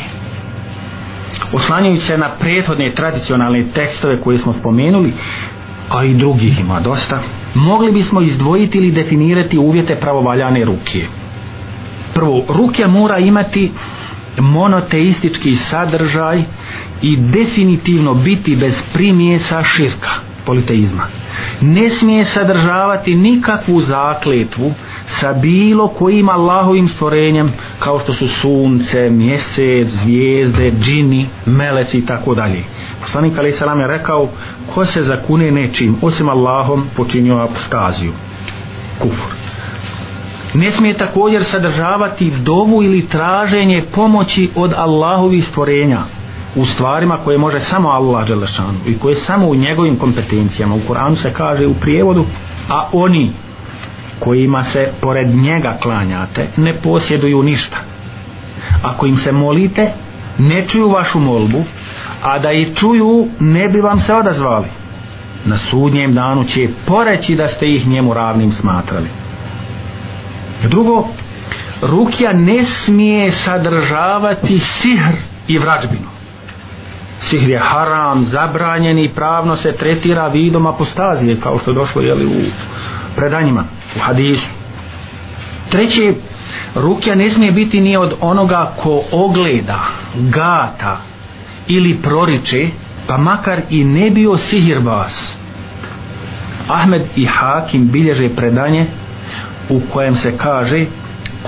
oslanjujući se na prethodne tradicionalne tekstove koje smo spomenuli, a i drugih ima dosta, mogli bismo izdvojiti ili definirati uvjete pravovaljane ruke. Prvo, ruke mora imati monoteistički sadržaj i definitivno biti bez primjesa širka politeizma ne smije sadržavati nikakvu zakletvu sa bilo kojim Allahovim stvorenjem kao što su sunce, mjesec, zvijezde, džini, meleci i tako dalje. Poslanik Ali Salam je rekao ko se zakune nečim osim Allahom počinio apostaziju. Kufr ne smije također sadržavati vdovu ili traženje pomoći od Allahovih stvorenja u stvarima koje može samo Allah Đelešanu i koje samo u njegovim kompetencijama u Koranu se kaže u prijevodu a oni kojima se pored njega klanjate ne posjeduju ništa ako im se molite ne čuju vašu molbu a da i čuju ne bi vam se odazvali na sudnjem danu će poreći da ste ih njemu ravnim smatrali Drugo, rukija ne smije sadržavati sihr i vrađbinu. Sihr je haram, zabranjen i pravno se tretira vidom apostazije, kao što je došlo jeli, u predanjima, u hadisu. Treće, rukija ne smije biti ni od onoga ko ogleda, gata ili proriče, pa makar i ne bio sihir vas. Ahmed i Hakim bilježe predanje u kojem se kaže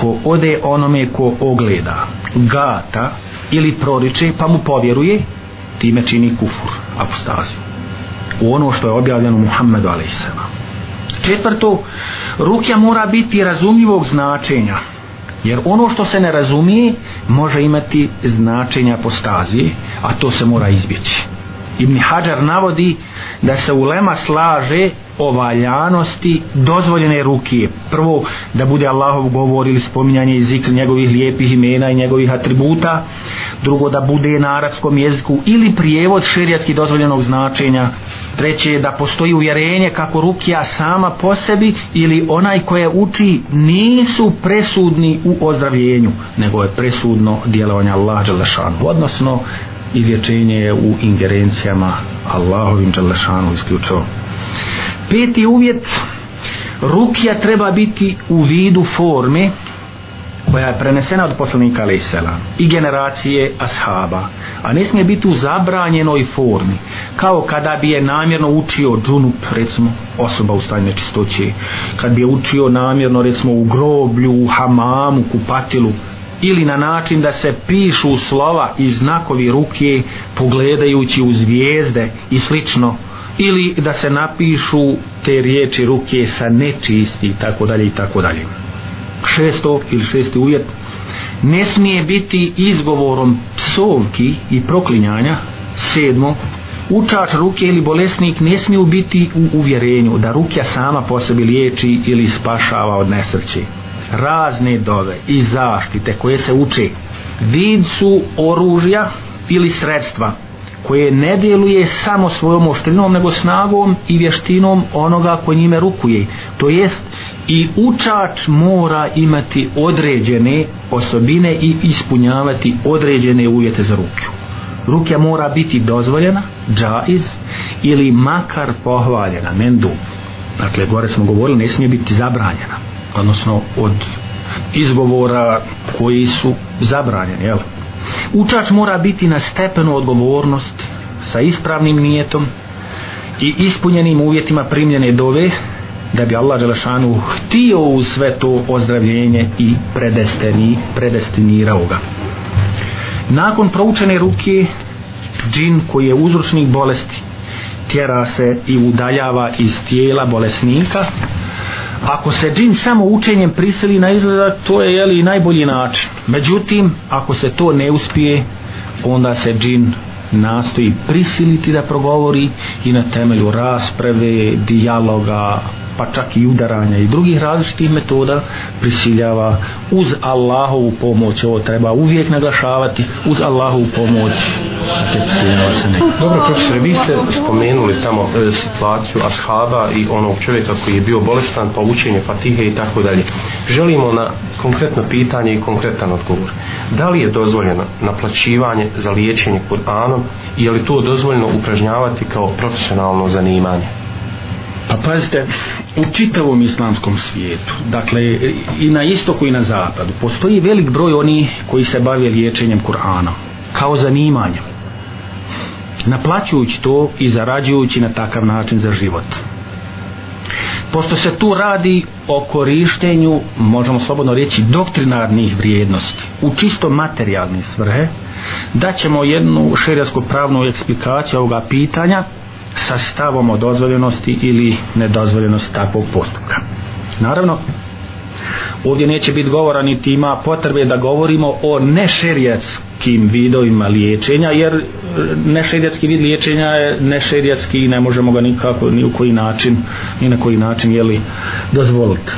ko ode onome ko ogleda gata ili proriče pa mu povjeruje time čini kufur, apostaziju u ono što je objavljeno Muhammedu a.s. Četvrto, rukja mora biti razumljivog značenja jer ono što se ne razumije može imati značenja apostazije a to se mora izbjeći Ibn Hajar navodi da se ulema slaže o valjanosti dozvoljene ruke. Prvo, da bude Allahov govor ili spominjanje jezik njegovih lijepih imena i njegovih atributa. Drugo, da bude na arabskom jeziku ili prijevod širijatski dozvoljenog značenja. Treće, da postoji uvjerenje kako rukija sama po sebi ili onaj koje uči nisu presudni u ozdravljenju, nego je presudno djelovanje Allah Đalešanu. Odnosno, i vječenje je u ingerencijama Allahovim Đalešanu isključio. Peti uvjet, rukija treba biti u vidu forme koja je prenesena od poslanika Lejsela i generacije ashaba, a ne smije biti u zabranjenoj formi, kao kada bi je namjerno učio džunup, recimo, osoba u stanju nečistoće, kad bi je učio namjerno, recimo, u groblju, u hamamu, kupatilu, ili na način da se pišu slova i znakovi ruke pogledajući u zvijezde i slično ili da se napišu te riječi ruke sa nečisti i tako dalje i tako dalje šesto ili šesti uvjet ne smije biti izgovorom psovki i proklinjanja sedmo učač ruke ili bolesnik ne smiju biti u uvjerenju da ruke sama po sebi liječi ili spašava od nesrće razne dove i zaštite koje se uče vid su oružja ili sredstva koje ne djeluje samo svojom oštrinom nego snagom i vještinom onoga ko njime rukuje to jest i učač mora imati određene osobine i ispunjavati određene uvjete za ruku ruke mora biti dozvoljena džaiz ili makar pohvaljena mendu dakle gore smo govorili ne smije biti zabranjena odnosno od izgovora koji su zabranjeni, jel? Učač mora biti na stepenu odgovornost sa ispravnim nijetom i ispunjenim uvjetima primljene dove da bi Allah Želešanu htio u sve to ozdravljenje i predestini, predestinirao ga. Nakon proučene ruke, džin koji je uzročnik bolesti tjera se i udaljava iz tijela bolesnika Ako se džin samo učenjem prisili na izgledak, to je jeli najbolji način. Međutim, ako se to ne uspije, onda se džin nastoji prisiliti da progovori i na temelju rasprave, dijaloga, pa čak i udaranja i drugih različitih metoda prisiljava uz Allahovu pomoć, ovo treba uvijek naglašavati, uz Allahovu pomoć Dobro, profesor, vi ste spomenuli tamo e, situaciju ashaba i onog čovjeka koji je bio bolestan, pa učenje fatihe i tako dalje. Želimo na konkretno pitanje i konkretan odgovor. Da li je dozvoljeno naplaćivanje za liječenje Kur'anom i je li to dozvoljeno upražnjavati kao profesionalno zanimanje? Pa pazite, u čitavom islamskom svijetu, dakle i na istoku i na zapadu, postoji velik broj oni koji se bavi liječenjem Kur'ana kao zanimanjem naplaćujući to i zarađujući na takav način za život. Pošto se tu radi o korištenju, možemo slobodno reći, doktrinarnih vrijednosti u čisto materijalne svrhe, da ćemo jednu šerijsku pravnu eksplikaciju ovoga pitanja sa stavom o dozvoljenosti ili nedozvoljenosti takvog postupka. Naravno, Ovdje neće biti govora niti ima potrebe da govorimo o nešerijatskim vidovima liječenja, jer e, nešerijatski vid liječenja je nešerijatski i ne možemo ga nikako, ni u koji način, ni na koji način, jeli, dozvoliti.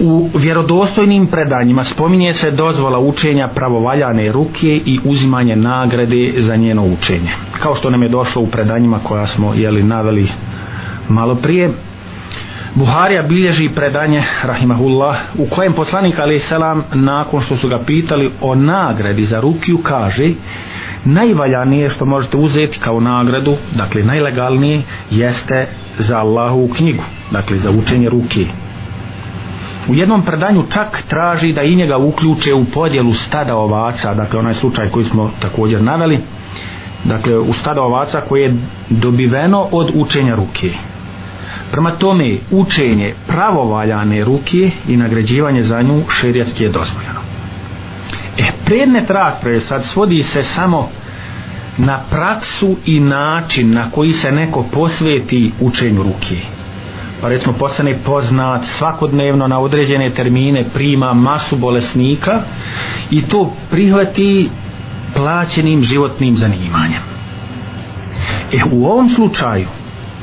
U vjerodostojnim predanjima spominje se dozvola učenja pravovaljane ruke i uzimanje nagrade za njeno učenje. Kao što nam je došlo u predanjima koja smo jeli naveli malo prije, Buharija bilježi predanje Rahimahullah u kojem poslanik a.s. nakon što su ga pitali o nagradi za rukiju kaže najvaljanije što možete uzeti kao nagradu, dakle najlegalnije jeste za Allahu knjigu, dakle za učenje ruke. U jednom predanju čak traži da i njega uključe u podjelu stada ovaca, dakle onaj slučaj koji smo također naveli, dakle u stada ovaca koje je dobiveno od učenja ruke. Prema tome, učenje pravovaljane ruke i nagrađivanje za nju šerijatski je dozvoljeno. E, predmet rasprave sad svodi se samo na praksu i način na koji se neko posveti učenju ruke. Pa recimo postane poznat svakodnevno na određene termine prima masu bolesnika i to prihvati plaćenim životnim zanimanjem. E, u ovom slučaju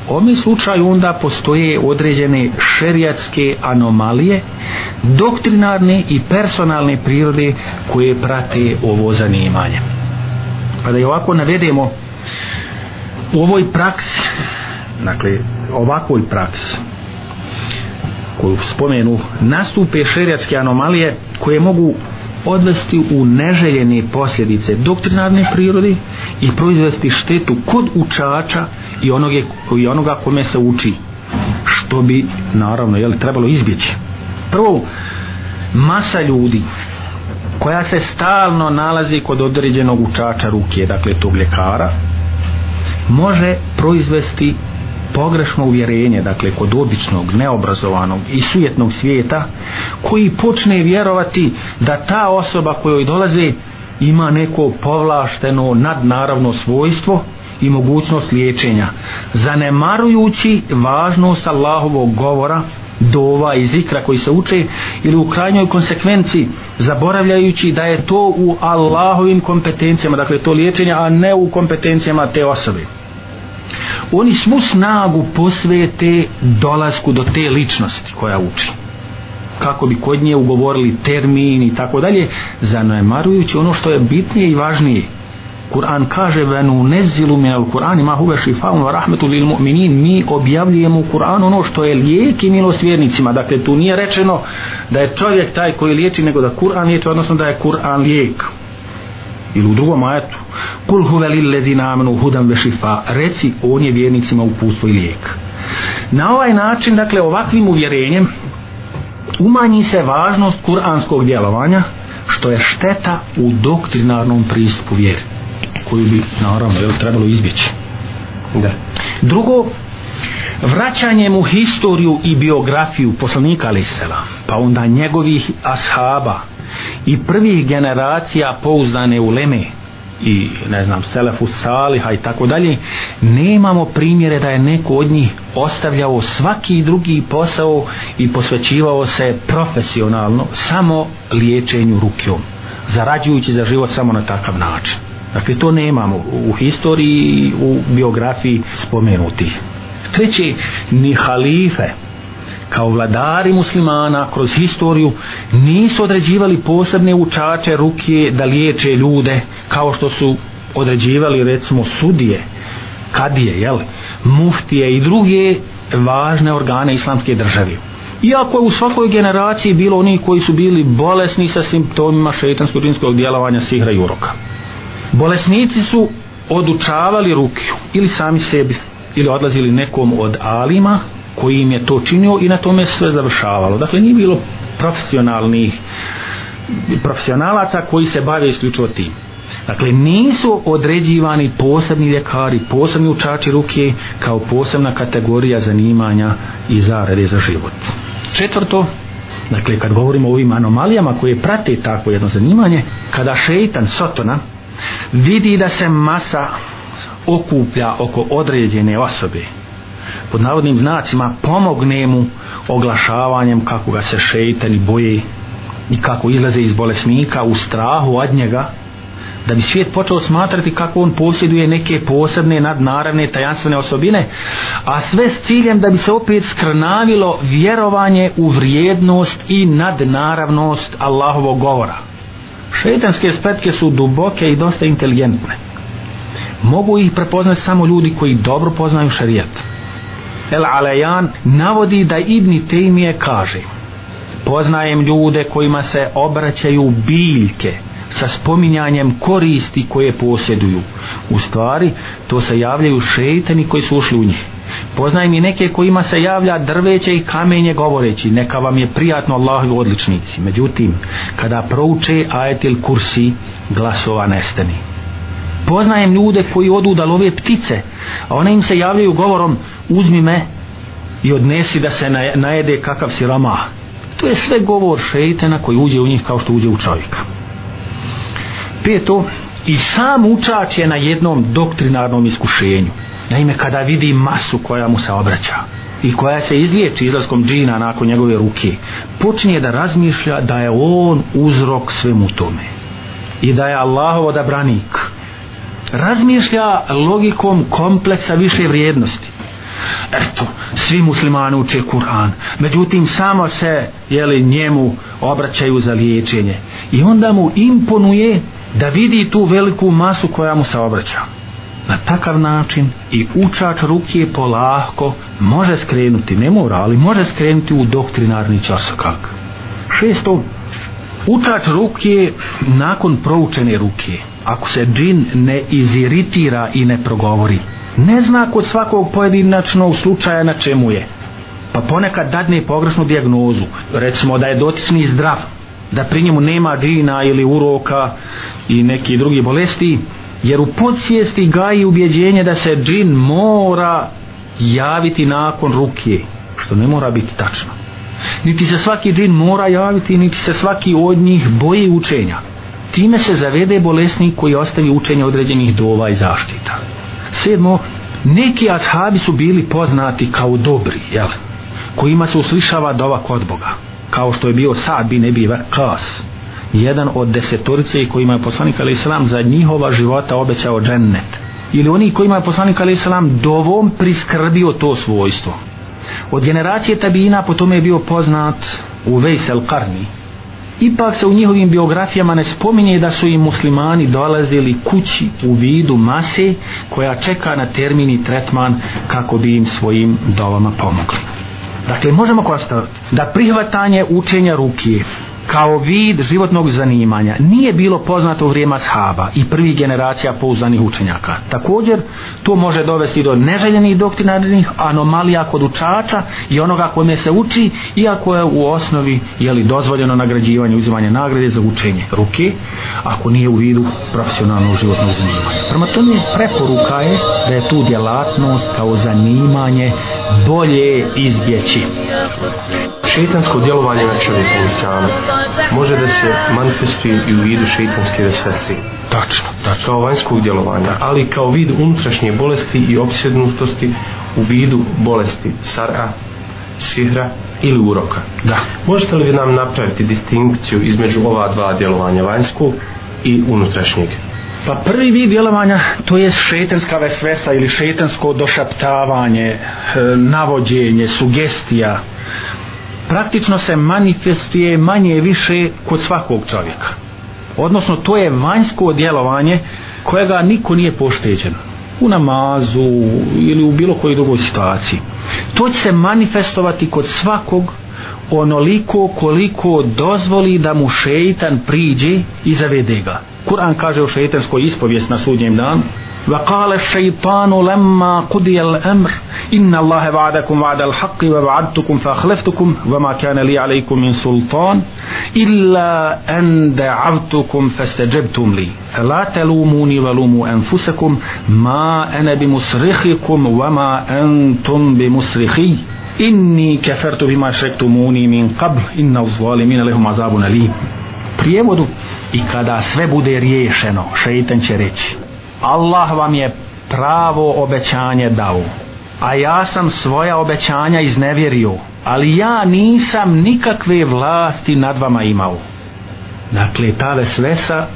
ovom slučaju onda postoje određene šerijatske anomalije doktrinarne i personalne prirode koje prate ovo zanimanje pa da je ovako navedemo u ovoj praksi dakle ovakvoj praksi koju spomenu nastupe šerijatske anomalije koje mogu odvesti u neželjene posljedice doktrinarne prirode i proizvesti štetu kod učača i, onoge, i onoga kome se uči što bi naravno jel, trebalo izbjeći prvo masa ljudi koja se stalno nalazi kod određenog učača ruke dakle tog ljekara može proizvesti pogrešno uvjerenje, dakle, kod običnog, neobrazovanog i sujetnog svijeta, koji počne vjerovati da ta osoba kojoj dolaze ima neko povlašteno nadnaravno svojstvo i mogućnost liječenja, zanemarujući važnost Allahovog govora, dova i zikra koji se uče ili u krajnjoj konsekvenci zaboravljajući da je to u Allahovim kompetencijama, dakle to liječenje, a ne u kompetencijama te osobe oni smu snagu posvete dolasku do te ličnosti koja uči kako bi kod nje ugovorili termin i tako dalje zanemarujući ono što je bitnije i važnije Kur'an kaže venu nezilu minel Kur'an ima huve šifaun wa rahmetu lil mu'minin mi objavljujemo Kur'an ono što je lijek i milost vjernicima dakle tu nije rečeno da je čovjek taj koji liječi nego da Kur'an liječi odnosno da je Kur'an lijek ili u drugom ajetu kul huve li lezi namenu hudan ve šifa reci on je vjernicima uputstvo i lijek na ovaj način dakle ovakvim uvjerenjem umanji se važnost kuranskog djelovanja što je šteta u doktrinarnom pristupu vjeri koju bi naravno je trebalo izbjeći da. drugo vraćanjem u historiju i biografiju poslanika Alisela pa onda njegovih ashaba i prvih generacija pouzdane u Leme i ne znam Selefu Saliha i tako dalje nemamo primjere da je neko od njih ostavljao svaki drugi posao i posvećivao se profesionalno samo liječenju rukom zarađujući za život samo na takav način dakle to nemamo u historiji u biografiji spomenutih treći ni halife kao vladari muslimana kroz historiju nisu određivali posebne učače ruke da liječe ljude kao što su određivali recimo sudije kadije, jel, muftije i druge važne organe islamske države. Iako je u svakoj generaciji bilo oni koji su bili bolesni sa simptomima šeitanskog džinskog djelovanja sihra i uroka. Bolesnici su odučavali rukiju ili sami sebi ili odlazili nekom od alima koji im je to činio i na tome sve završavalo. Dakle, nije bilo profesionalnih profesionalaca koji se bave isključivo tim. Dakle, nisu određivani posebni ljekari, posebni učači ruke kao posebna kategorija zanimanja i zarade za život. Četvrto, dakle, kad govorimo o ovim anomalijama koje prate takvo jedno zanimanje, kada šeitan Sotona vidi da se masa okuplja oko određene osobe, pod navodnim znacima pomogne mu oglašavanjem kako ga se šeitani boje i kako izlaze iz bolesnika u strahu od njega da bi svijet počeo smatrati kako on posjeduje neke posebne nadnaravne tajanstvene osobine a sve s ciljem da bi se opet skrnavilo vjerovanje u vrijednost i nadnaravnost Allahovog govora šeitanske spretke su duboke i dosta inteligentne mogu ih prepoznati samo ljudi koji dobro poznaju šarijeta El Alejan navodi da Ibni Tejmije kaže Poznajem ljude kojima se obraćaju biljke sa spominjanjem koristi koje posjeduju. U stvari, to se javljaju šeitani koji su ušli u njih. Poznajem i neke kojima se javlja drveće i kamenje govoreći, neka vam je prijatno Allah i odličnici. Međutim, kada prouče ajetil kursi, glasova nestani poznajem ljude koji odu da love ptice a one im se javljaju govorom uzmi me i odnesi da se najede kakav si rama to je sve govor šeitena koji uđe u njih kao što uđe u čovjeka peto i sam učač je na jednom doktrinarnom iskušenju naime kada vidi masu koja mu se obraća i koja se izliječi izlaskom džina nakon njegove ruke počinje da razmišlja da je on uzrok svemu tome i da je Allahov odabranik da razmišlja logikom kompleksa više vrijednosti. Eto, svi muslimani uče Kur'an, međutim samo se jeli, njemu obraćaju za liječenje. I onda mu imponuje da vidi tu veliku masu koja mu se obraća. Na takav način i učač ruke polahko može skrenuti, ne mora, ali može skrenuti u doktrinarni časokak. Šesto, učač ruke nakon proučene ruke. Šesto, ako se džin ne iziritira i ne progovori. Ne zna kod svakog pojedinačnog slučaja na čemu je. Pa ponekad dadne pogrešnu diagnozu. Recimo da je dotični zdrav, da pri njemu nema džina ili uroka i neki drugi bolesti, jer u podsvijesti gaji ubjeđenje da se džin mora javiti nakon ruke, što ne mora biti tačno. Niti se svaki džin mora javiti, niti se svaki od njih boji učenja time se zavede bolesnik koji ostavi učenje određenih dova i zaštita. Sedmo, neki ashabi su bili poznati kao dobri, jel? Kojima se uslišava dova kod Boga, kao što je bio sad bi ne bi kas. Jedan od desetorice kojima je poslanik Ali Islam za njihova života obećao džennet. Ili oni kojima je poslanik Ali Islam dovom priskrbio to svojstvo. Od generacije tabina po tome je bio poznat u Vejsel Karni, ipak se u njihovim biografijama ne spominje da su im muslimani dolazili kući u vidu mase koja čeka na termini tretman kako bi im svojim dovama pomogli. Dakle, možemo konstatovati da prihvatanje učenja rukije kao vid životnog zanimanja nije bilo poznato u vrijeme ashaba i prvih generacija pouzdanih učenjaka. Također, to može dovesti do neželjenih doktrinarnih anomalija kod učača i onoga kome se uči, iako je u osnovi jeli, dozvoljeno nagrađivanje, uzimanje nagrade za učenje ruke, ako nije u vidu profesionalnog životnog zanimanja. Prema tome, preporuka je da je tu djelatnost kao zanimanje bolje izbjeći. Šetansko djelovanje na čovjeku insana može da se manifestuje i u vidu šeitanske vesvese. Tačno, tačno. Kao vanjskog djelovanja, ali kao vid unutrašnje bolesti i opsjednutosti u vidu bolesti sara, sihra ili uroka. Da. Možete li vi nam napraviti distinkciju između ova dva djelovanja vanjskog i unutrašnjeg? Pa prvi vid djelovanja to je šetenska vesvesa ili šetensko došaptavanje, e, navođenje, sugestija, praktično se manifestuje manje više kod svakog čovjeka. Odnosno, to je vanjsko djelovanje kojega niko nije pošteđen. U namazu ili u bilo kojoj drugoj situaciji. To će se manifestovati kod svakog onoliko koliko dozvoli da mu šeitan priđe i zavede ga. Kur'an kaže u šeitanskoj ispovijest na sudnjem danu وقال الشيطان لما قضي الأمر إن الله وعدكم وعد الحق ووعدتكم فأخلفتكم وما كان لي عليكم من سلطان إلا أن دعوتكم فاستجبتم لي فلا تلوموني ولوموا أنفسكم ما أنا بمصرخكم وما أنتم بمصرخي إني كفرت بما شركتموني من قبل إن الظالمين لهم عذاب أليم prijevodu i kada sve bude riješeno, šeitan će reći, Allah vam je pravo obećanje dao a ja sam svoja obećanja iznevjerio ali ja nisam nikakve vlasti nad vama imao dakle tale svesa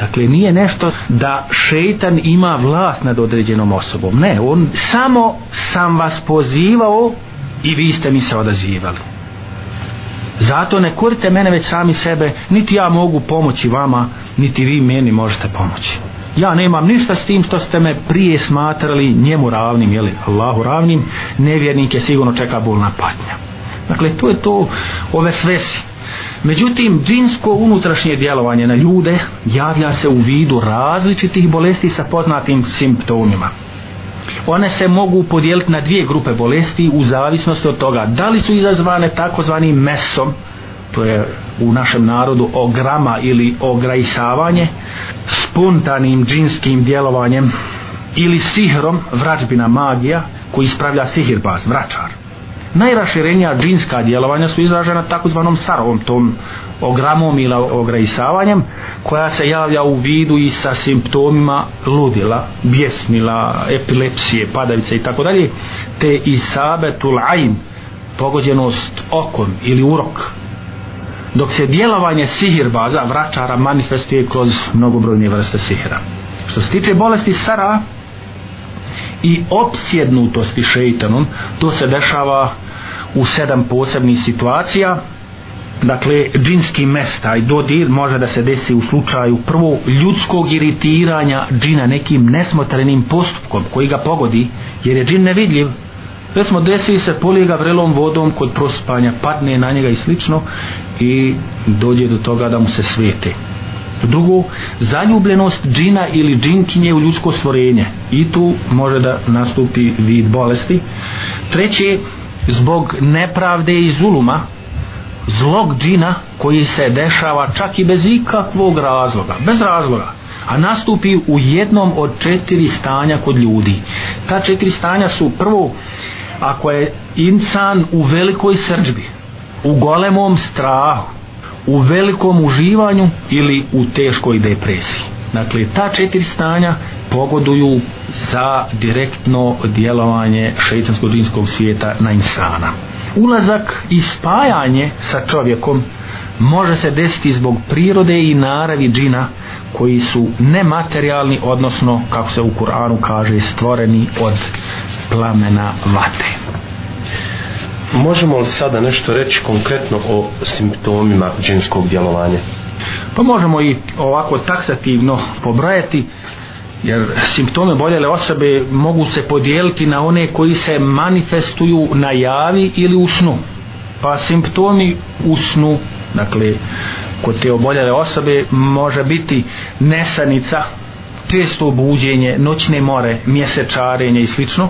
dakle nije nešto da šeitan ima vlast nad određenom osobom ne, on samo sam vas pozivao i vi ste mi se odazivali zato ne kurite mene već sami sebe niti ja mogu pomoći vama niti vi meni možete pomoći ja nemam ništa s tim što ste me prije smatrali njemu ravnim, jeli, Allahu ravnim, nevjernike sigurno čeka bolna patnja. Dakle, to je to ove svesi. Međutim, džinsko unutrašnje djelovanje na ljude javlja se u vidu različitih bolesti sa poznatim simptomima. One se mogu podijeliti na dvije grupe bolesti u zavisnosti od toga da li su izazvane takozvanim mesom, to je u našem narodu ograma ili ograjsavanje spontanim džinskim djelovanjem ili sihrom vraćbina magija koji ispravlja sihirbaz, vraćar. Najraširenija džinska djelovanja su izražena takozvanom sarovom tom ogramom ili ograjsavanjem koja se javlja u vidu i sa simptomima ludila, bjesnila, epilepsije, padavice i tako dalje, te i sabetul ajn, pogođenost okom ili urok, dok se djelovanje sihirbaza, vračara, manifestuje kroz mnogobrojne vrste sihira. Što se tiče bolesti sara i opsjednutosti šeitanom, to se dešava u sedam posebnih situacija. Dakle, džinski mesta i dodir može da se desi u slučaju prvo ljudskog iritiranja džina nekim nesmotrenim postupkom koji ga pogodi, jer je džin nevidljiv, Recimo desi se polije ga vrelom vodom kod prospanja, padne na njega i slično i dođe do toga da mu se svete. Drugo, zaljubljenost džina ili džinkinje u ljudsko stvorenje. I tu može da nastupi vid bolesti. Treće, zbog nepravde i zuluma, zlog džina koji se dešava čak i bez ikakvog razloga, bez razloga, a nastupi u jednom od četiri stanja kod ljudi. Ta četiri stanja su prvo, ako je insan u velikoj srđbi, u golemom strahu, u velikom uživanju ili u teškoj depresiji. Dakle, ta četiri stanja pogoduju za direktno djelovanje šeitanskog džinskog svijeta na insana. Ulazak i spajanje sa čovjekom može se desiti zbog prirode i naravi džina koji su nematerijalni, odnosno, kako se u Kur'anu kaže, stvoreni od plamena vate. Možemo li sada nešto reći konkretno o simptomima džinskog djelovanja? Pa možemo i ovako taksativno pobrajati, jer simptome boljele osobe mogu se podijeliti na one koji se manifestuju na javi ili u snu. Pa simptomi u snu, dakle, kod te oboljele osobe može biti nesanica, često obuđenje, noćne more, mjesečarenje i slično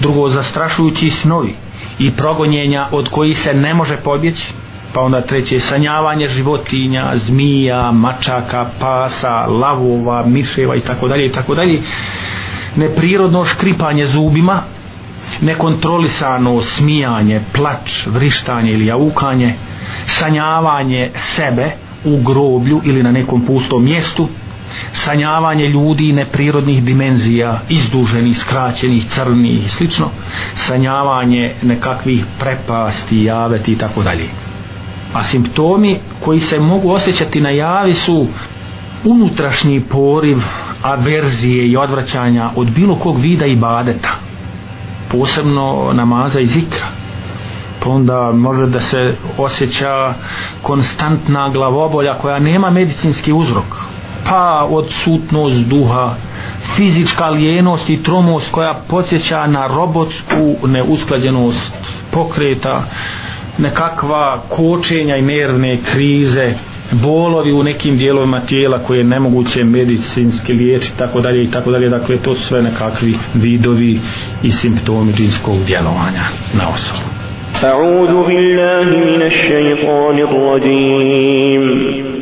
drugo zastrašujući snovi i progonjenja od kojih se ne može pobjeći pa onda treće sanjavanje životinja, zmija, mačaka, pasa, lavova, miševa i tako dalje i tako dalje neprirodno škripanje zubima nekontrolisano smijanje, plač, vrištanje ili jaukanje sanjavanje sebe u groblju ili na nekom pustom mjestu sanjavanje ljudi neprirodnih dimenzija izduženih, skraćenih, crnih i slično, sanjavanje nekakvih prepasti, javeti i tako dalje a simptomi koji se mogu osjećati na javi su unutrašnji poriv averzije i odvraćanja od bilo kog vida i badeta posebno namaza i zikra pa onda može da se osjeća konstantna glavobolja koja nema medicinski uzrok pa odsutnost duha fizička lijenost i tromost koja podsjeća na robotsku neusklađenost pokreta nekakva kočenja i nervne krize bolovi u nekim dijelovima tijela koje je nemoguće medicinski liječi tako dalje i tako dalje dakle to su sve nekakvi vidovi i simptomi džinskog djelovanja na osobu A'udhu billahi minash shaytanir rajim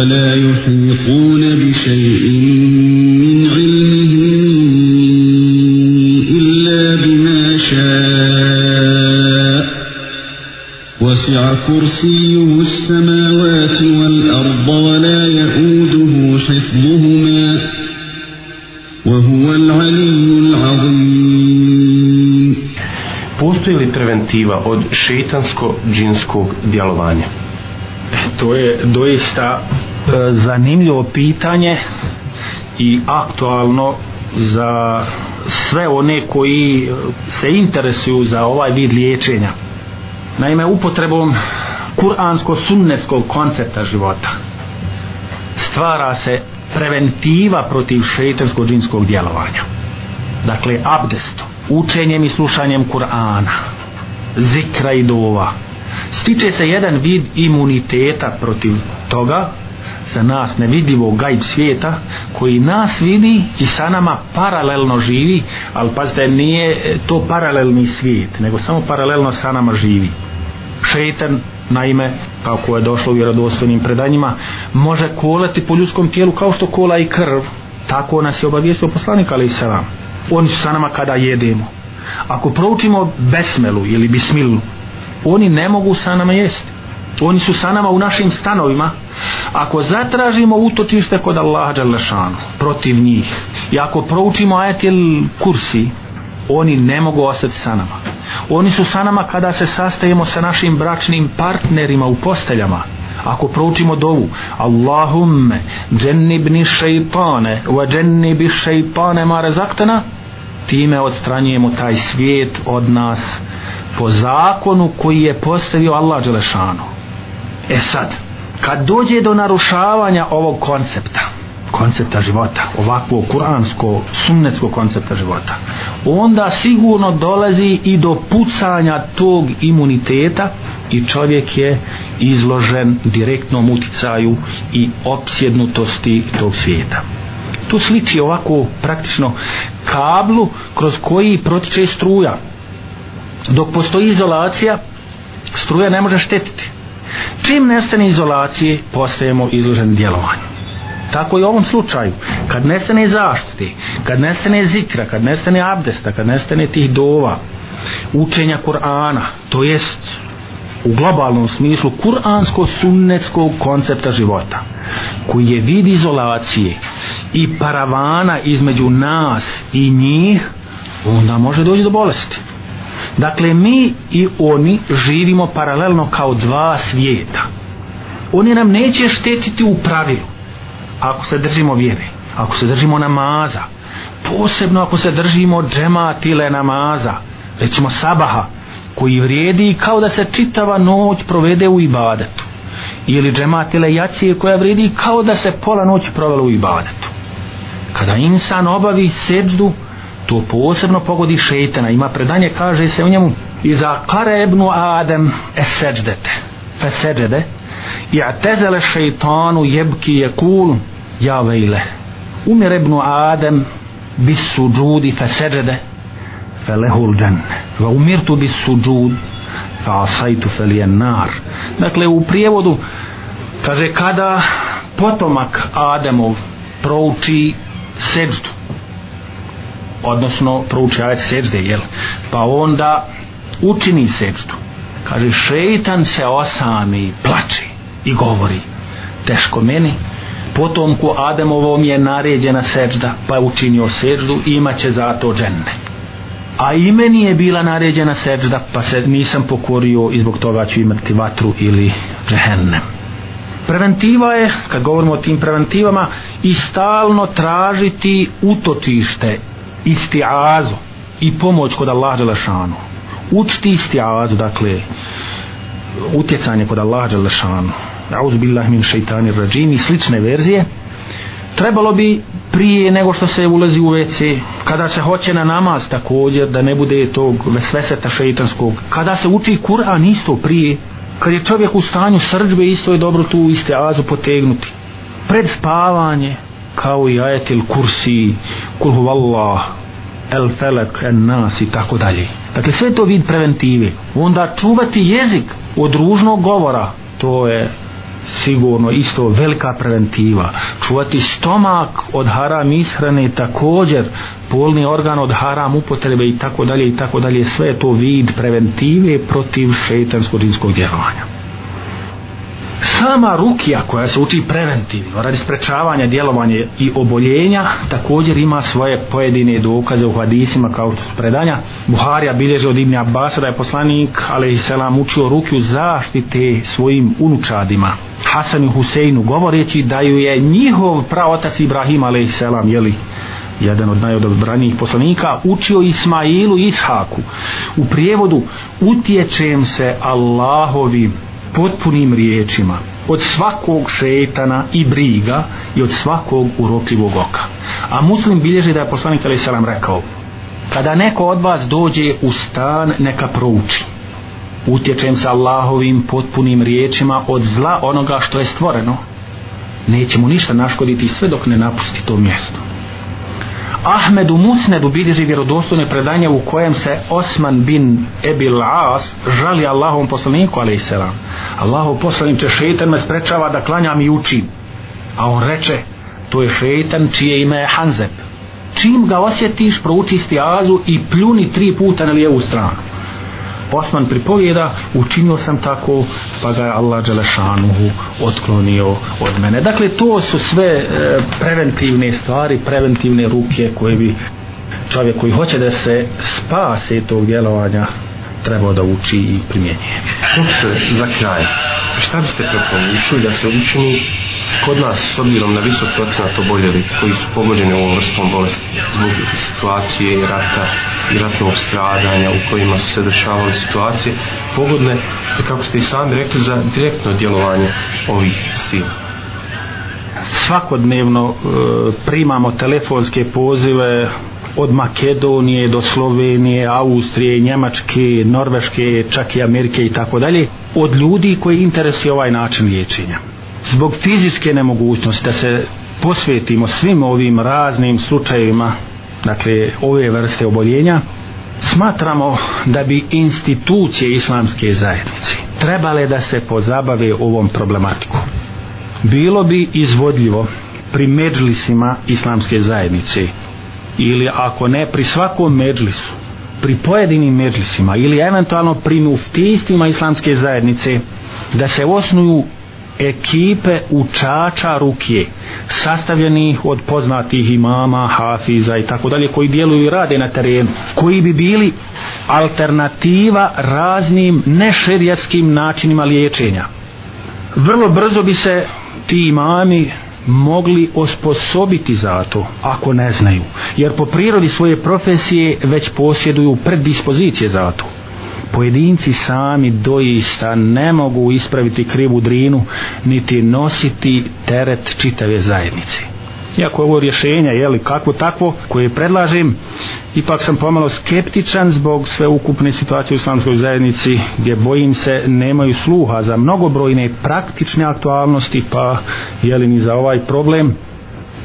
ولا يحيطون بشيء من علمه إلا بما شاء وسع كرسيه السماوات والأرض ولا يئوده حفظهما وهو العلي العظيم Postoji li preventiva od šeitansko-džinskog djelovanja? To je doista E, zanimljivo pitanje i aktualno za sve one koji se interesuju za ovaj vid liječenja. Naime, upotrebom kuransko-sunneskog koncepta života stvara se preventiva protiv šeitansko džinskog djelovanja. Dakle, abdesto, učenjem i slušanjem Kur'ana, zikra i dova, stiče se jedan vid imuniteta protiv toga za nas nevidljivo gajb svijeta koji nas vidi i sa nama paralelno živi ali pazite nije to paralelni svijet nego samo paralelno sa nama živi šetan naime kako je došlo u vjerodostojnim predanjima može kolati po ljudskom tijelu kao što kola i krv tako nas je obavijestio poslanik ali i sa nama oni su sa nama kada jedemo ako proučimo besmelu ili bismilu oni ne mogu sa nama jesti oni su sa nama u našim stanovima ako zatražimo utočište kod Allaha Đalešanu protiv njih i ako proučimo ajatel kursi oni ne mogu ostati sa nama oni su sa nama kada se sastajemo sa našim bračnim partnerima u posteljama ako proučimo dovu Allahumme džennibni šeitane wa džennibi šeitane ma razaktana time odstranjujemo taj svijet od nas po zakonu koji je postavio Allah Đelešanu E sad, kad dođe do narušavanja ovog koncepta, koncepta života, ovakvog kuransko, sunnetskog koncepta života, onda sigurno dolazi i do pucanja tog imuniteta i čovjek je izložen direktnom uticaju i opsjednutosti tog svijeta. Tu sliči ovako praktično kablu kroz koji protiče struja. Dok postoji izolacija, struja ne može štetiti. Čim nestane izolacije, postajemo izloženi djelovanju. Tako i u ovom slučaju, kad nestane zaštiti, kad nestane zikra, kad nestane abdesta, kad nestane tih dova, učenja Kur'ana, to jest u globalnom smislu kuransko-sunnetskog koncepta života, koji je vid izolacije i paravana između nas i njih, onda može doći do bolesti. Dakle, mi i oni živimo paralelno kao dva svijeta. Oni nam neće štetiti u pravilu. Ako se držimo vjere, ako se držimo namaza, posebno ako se držimo džematile namaza, recimo sabaha, koji vrijedi kao da se čitava noć provede u ibadetu. Ili džematile jacije koja vrijedi kao da se pola noć provela u ibadetu. Kada insan obavi seđdu, to posebno pogodi šeitana ima predanje kaže se u njemu i za kare ebnu adem eseđdete feseđede i atezele šeitanu jebki je kul ja vejle umir ebnu adem bisu džudi feseđede felehul džene va umirtu bisu džud fa asajtu felijenar dakle u prijevodu kaže kada potomak Ademov prouči seđdu odnosno prouči ajet sežde, jel? Pa onda učini seždu. Kaže, šeitan se osami, plači i govori, teško meni, potomku Ademovom je naređena sežda, pa je učinio seždu i imaće za to džennet. A i meni je bila naređena sežda, pa se nisam pokorio i zbog toga ću imati vatru ili džehennem. Preventiva je, kad govorimo o tim preventivama, i stalno tražiti utotište istiazu i pomoć kod Allah Đelešanu učiti istiazu dakle utjecanje kod Allah Đelešanu auzu billah min šeitanir rađim i slične verzije trebalo bi prije nego što se ulazi u WC kada se hoće na namaz također da ne bude tog vesveseta šeitanskog kada se uči Kur'an isto prije kad je čovjek u stanju srđbe isto je dobro tu istiazu potegnuti pred spavanje, kao i ajetil kursi kul huvallah el felek en nas i tako dalje dakle sve to vid preventive onda čuvati jezik od ružnog govora to je sigurno isto velika preventiva čuvati stomak od haram ishrane također polni organ od haram upotrebe i tako dalje i tako dalje sve je to vid preventive protiv šeitanskog dinskog djelovanja sama rukija koja se uči preventivno radi sprečavanja djelovanja i oboljenja također ima svoje pojedine dokaze u hadisima kao što su predanja Buharija bilježe od Ibn Abbas da je poslanik ali i selam učio rukiju zaštite svojim unučadima Hasan i Huseinu govoreći da ju je njihov praotac Ibrahim ali i selam jeli jedan od najodobranijih poslanika učio Ismailu Ishaku u prijevodu utječem se Allahovim potpunim riječima od svakog šetana i briga i od svakog urokljivog oka a muslim bilježi da je poslanik a.s. rekao kada neko od vas dođe u stan neka prouči utječem sa Allahovim potpunim riječima od zla onoga što je stvoreno neće mu ništa naškoditi sve dok ne napusti to mjesto Ahmedu Musnedu bilježi vjerodostojne predanje u kojem se Osman bin Ebil As žali Allahom poslaniku a.s. Allahom poslaniče šeitan me sprečava da klanjam i učim. A on reče, to je šeitan čije ime je Hanzeb. Čim ga osjetiš, prouči stiazu i pljuni tri puta na lijevu stranu. Osman pripovjeda učinio sam tako pa ga je Allah Đelešanuhu otklonio od mene. Dakle, to su sve e, preventivne stvari, preventivne ruke koje bi čovjek koji hoće da se spase tog djelovanja trebao da uči i primjenje. Što se za kraj? Šta biste preporučili da se učini Kod nas, s obzirom na visok procenat oboljeli koji su pogođeni ovom vrstom bolesti, zbog situacije i rata i ratnog stradanja u kojima su se dešavale situacije, pogodne, kako ste i sami rekli, za direktno djelovanje ovih sila. Svakodnevno e, primamo telefonske pozive od Makedonije do Slovenije, Austrije, Njemačke, Norveške, čak i Amerike i tako dalje, od ljudi koji interesuje ovaj način liječenja zbog fizičke nemogućnosti da se posvetimo svim ovim raznim slučajima dakle ove vrste oboljenja smatramo da bi institucije islamske zajednice trebale da se pozabave ovom problematiku bilo bi izvodljivo pri medlisima islamske zajednice ili ako ne pri svakom medlisu pri pojedinim medlisima ili eventualno pri muftijstvima islamske zajednice da se osnuju ekipe učača rukije sastavljenih od poznatih imama, hafiza i tako dalje koji djeluju i rade na terenu koji bi bili alternativa raznim nešerijatskim načinima liječenja vrlo brzo bi se ti imami mogli osposobiti za to ako ne znaju jer po prirodi svoje profesije već posjeduju predispozicije za to pojedinci sami doista ne mogu ispraviti krivu drinu niti nositi teret čitave zajednice. Iako je ovo rješenje, je li kakvo takvo, koje predlažem, ipak sam pomalo skeptičan zbog sve ukupne situacije u islamskoj zajednici, gdje bojim se nemaju sluha za mnogobrojne praktične aktualnosti, pa je li ni za ovaj problem.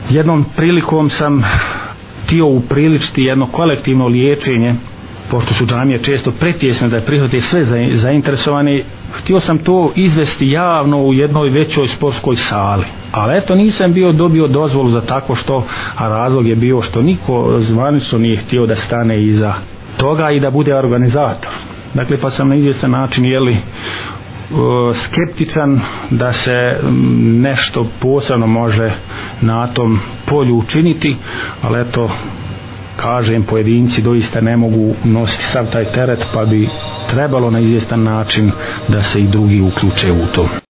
Jednom prilikom sam tio upriličiti jedno kolektivno liječenje pošto su džamije često pretjesne da je prihvate sve zainteresovane, htio sam to izvesti javno u jednoj većoj sportskoj sali. Ali eto nisam bio dobio dozvolu za tako što, a razlog je bio što niko zvanično nije htio da stane iza toga i da bude organizator. Dakle, pa sam na izvjestan način, jeli, e, skeptičan da se nešto posebno može na tom polju učiniti, ali eto, kažem pojedinci doista ne mogu nositi sav taj teret pa bi trebalo na izvjestan način da se i drugi uključe u to.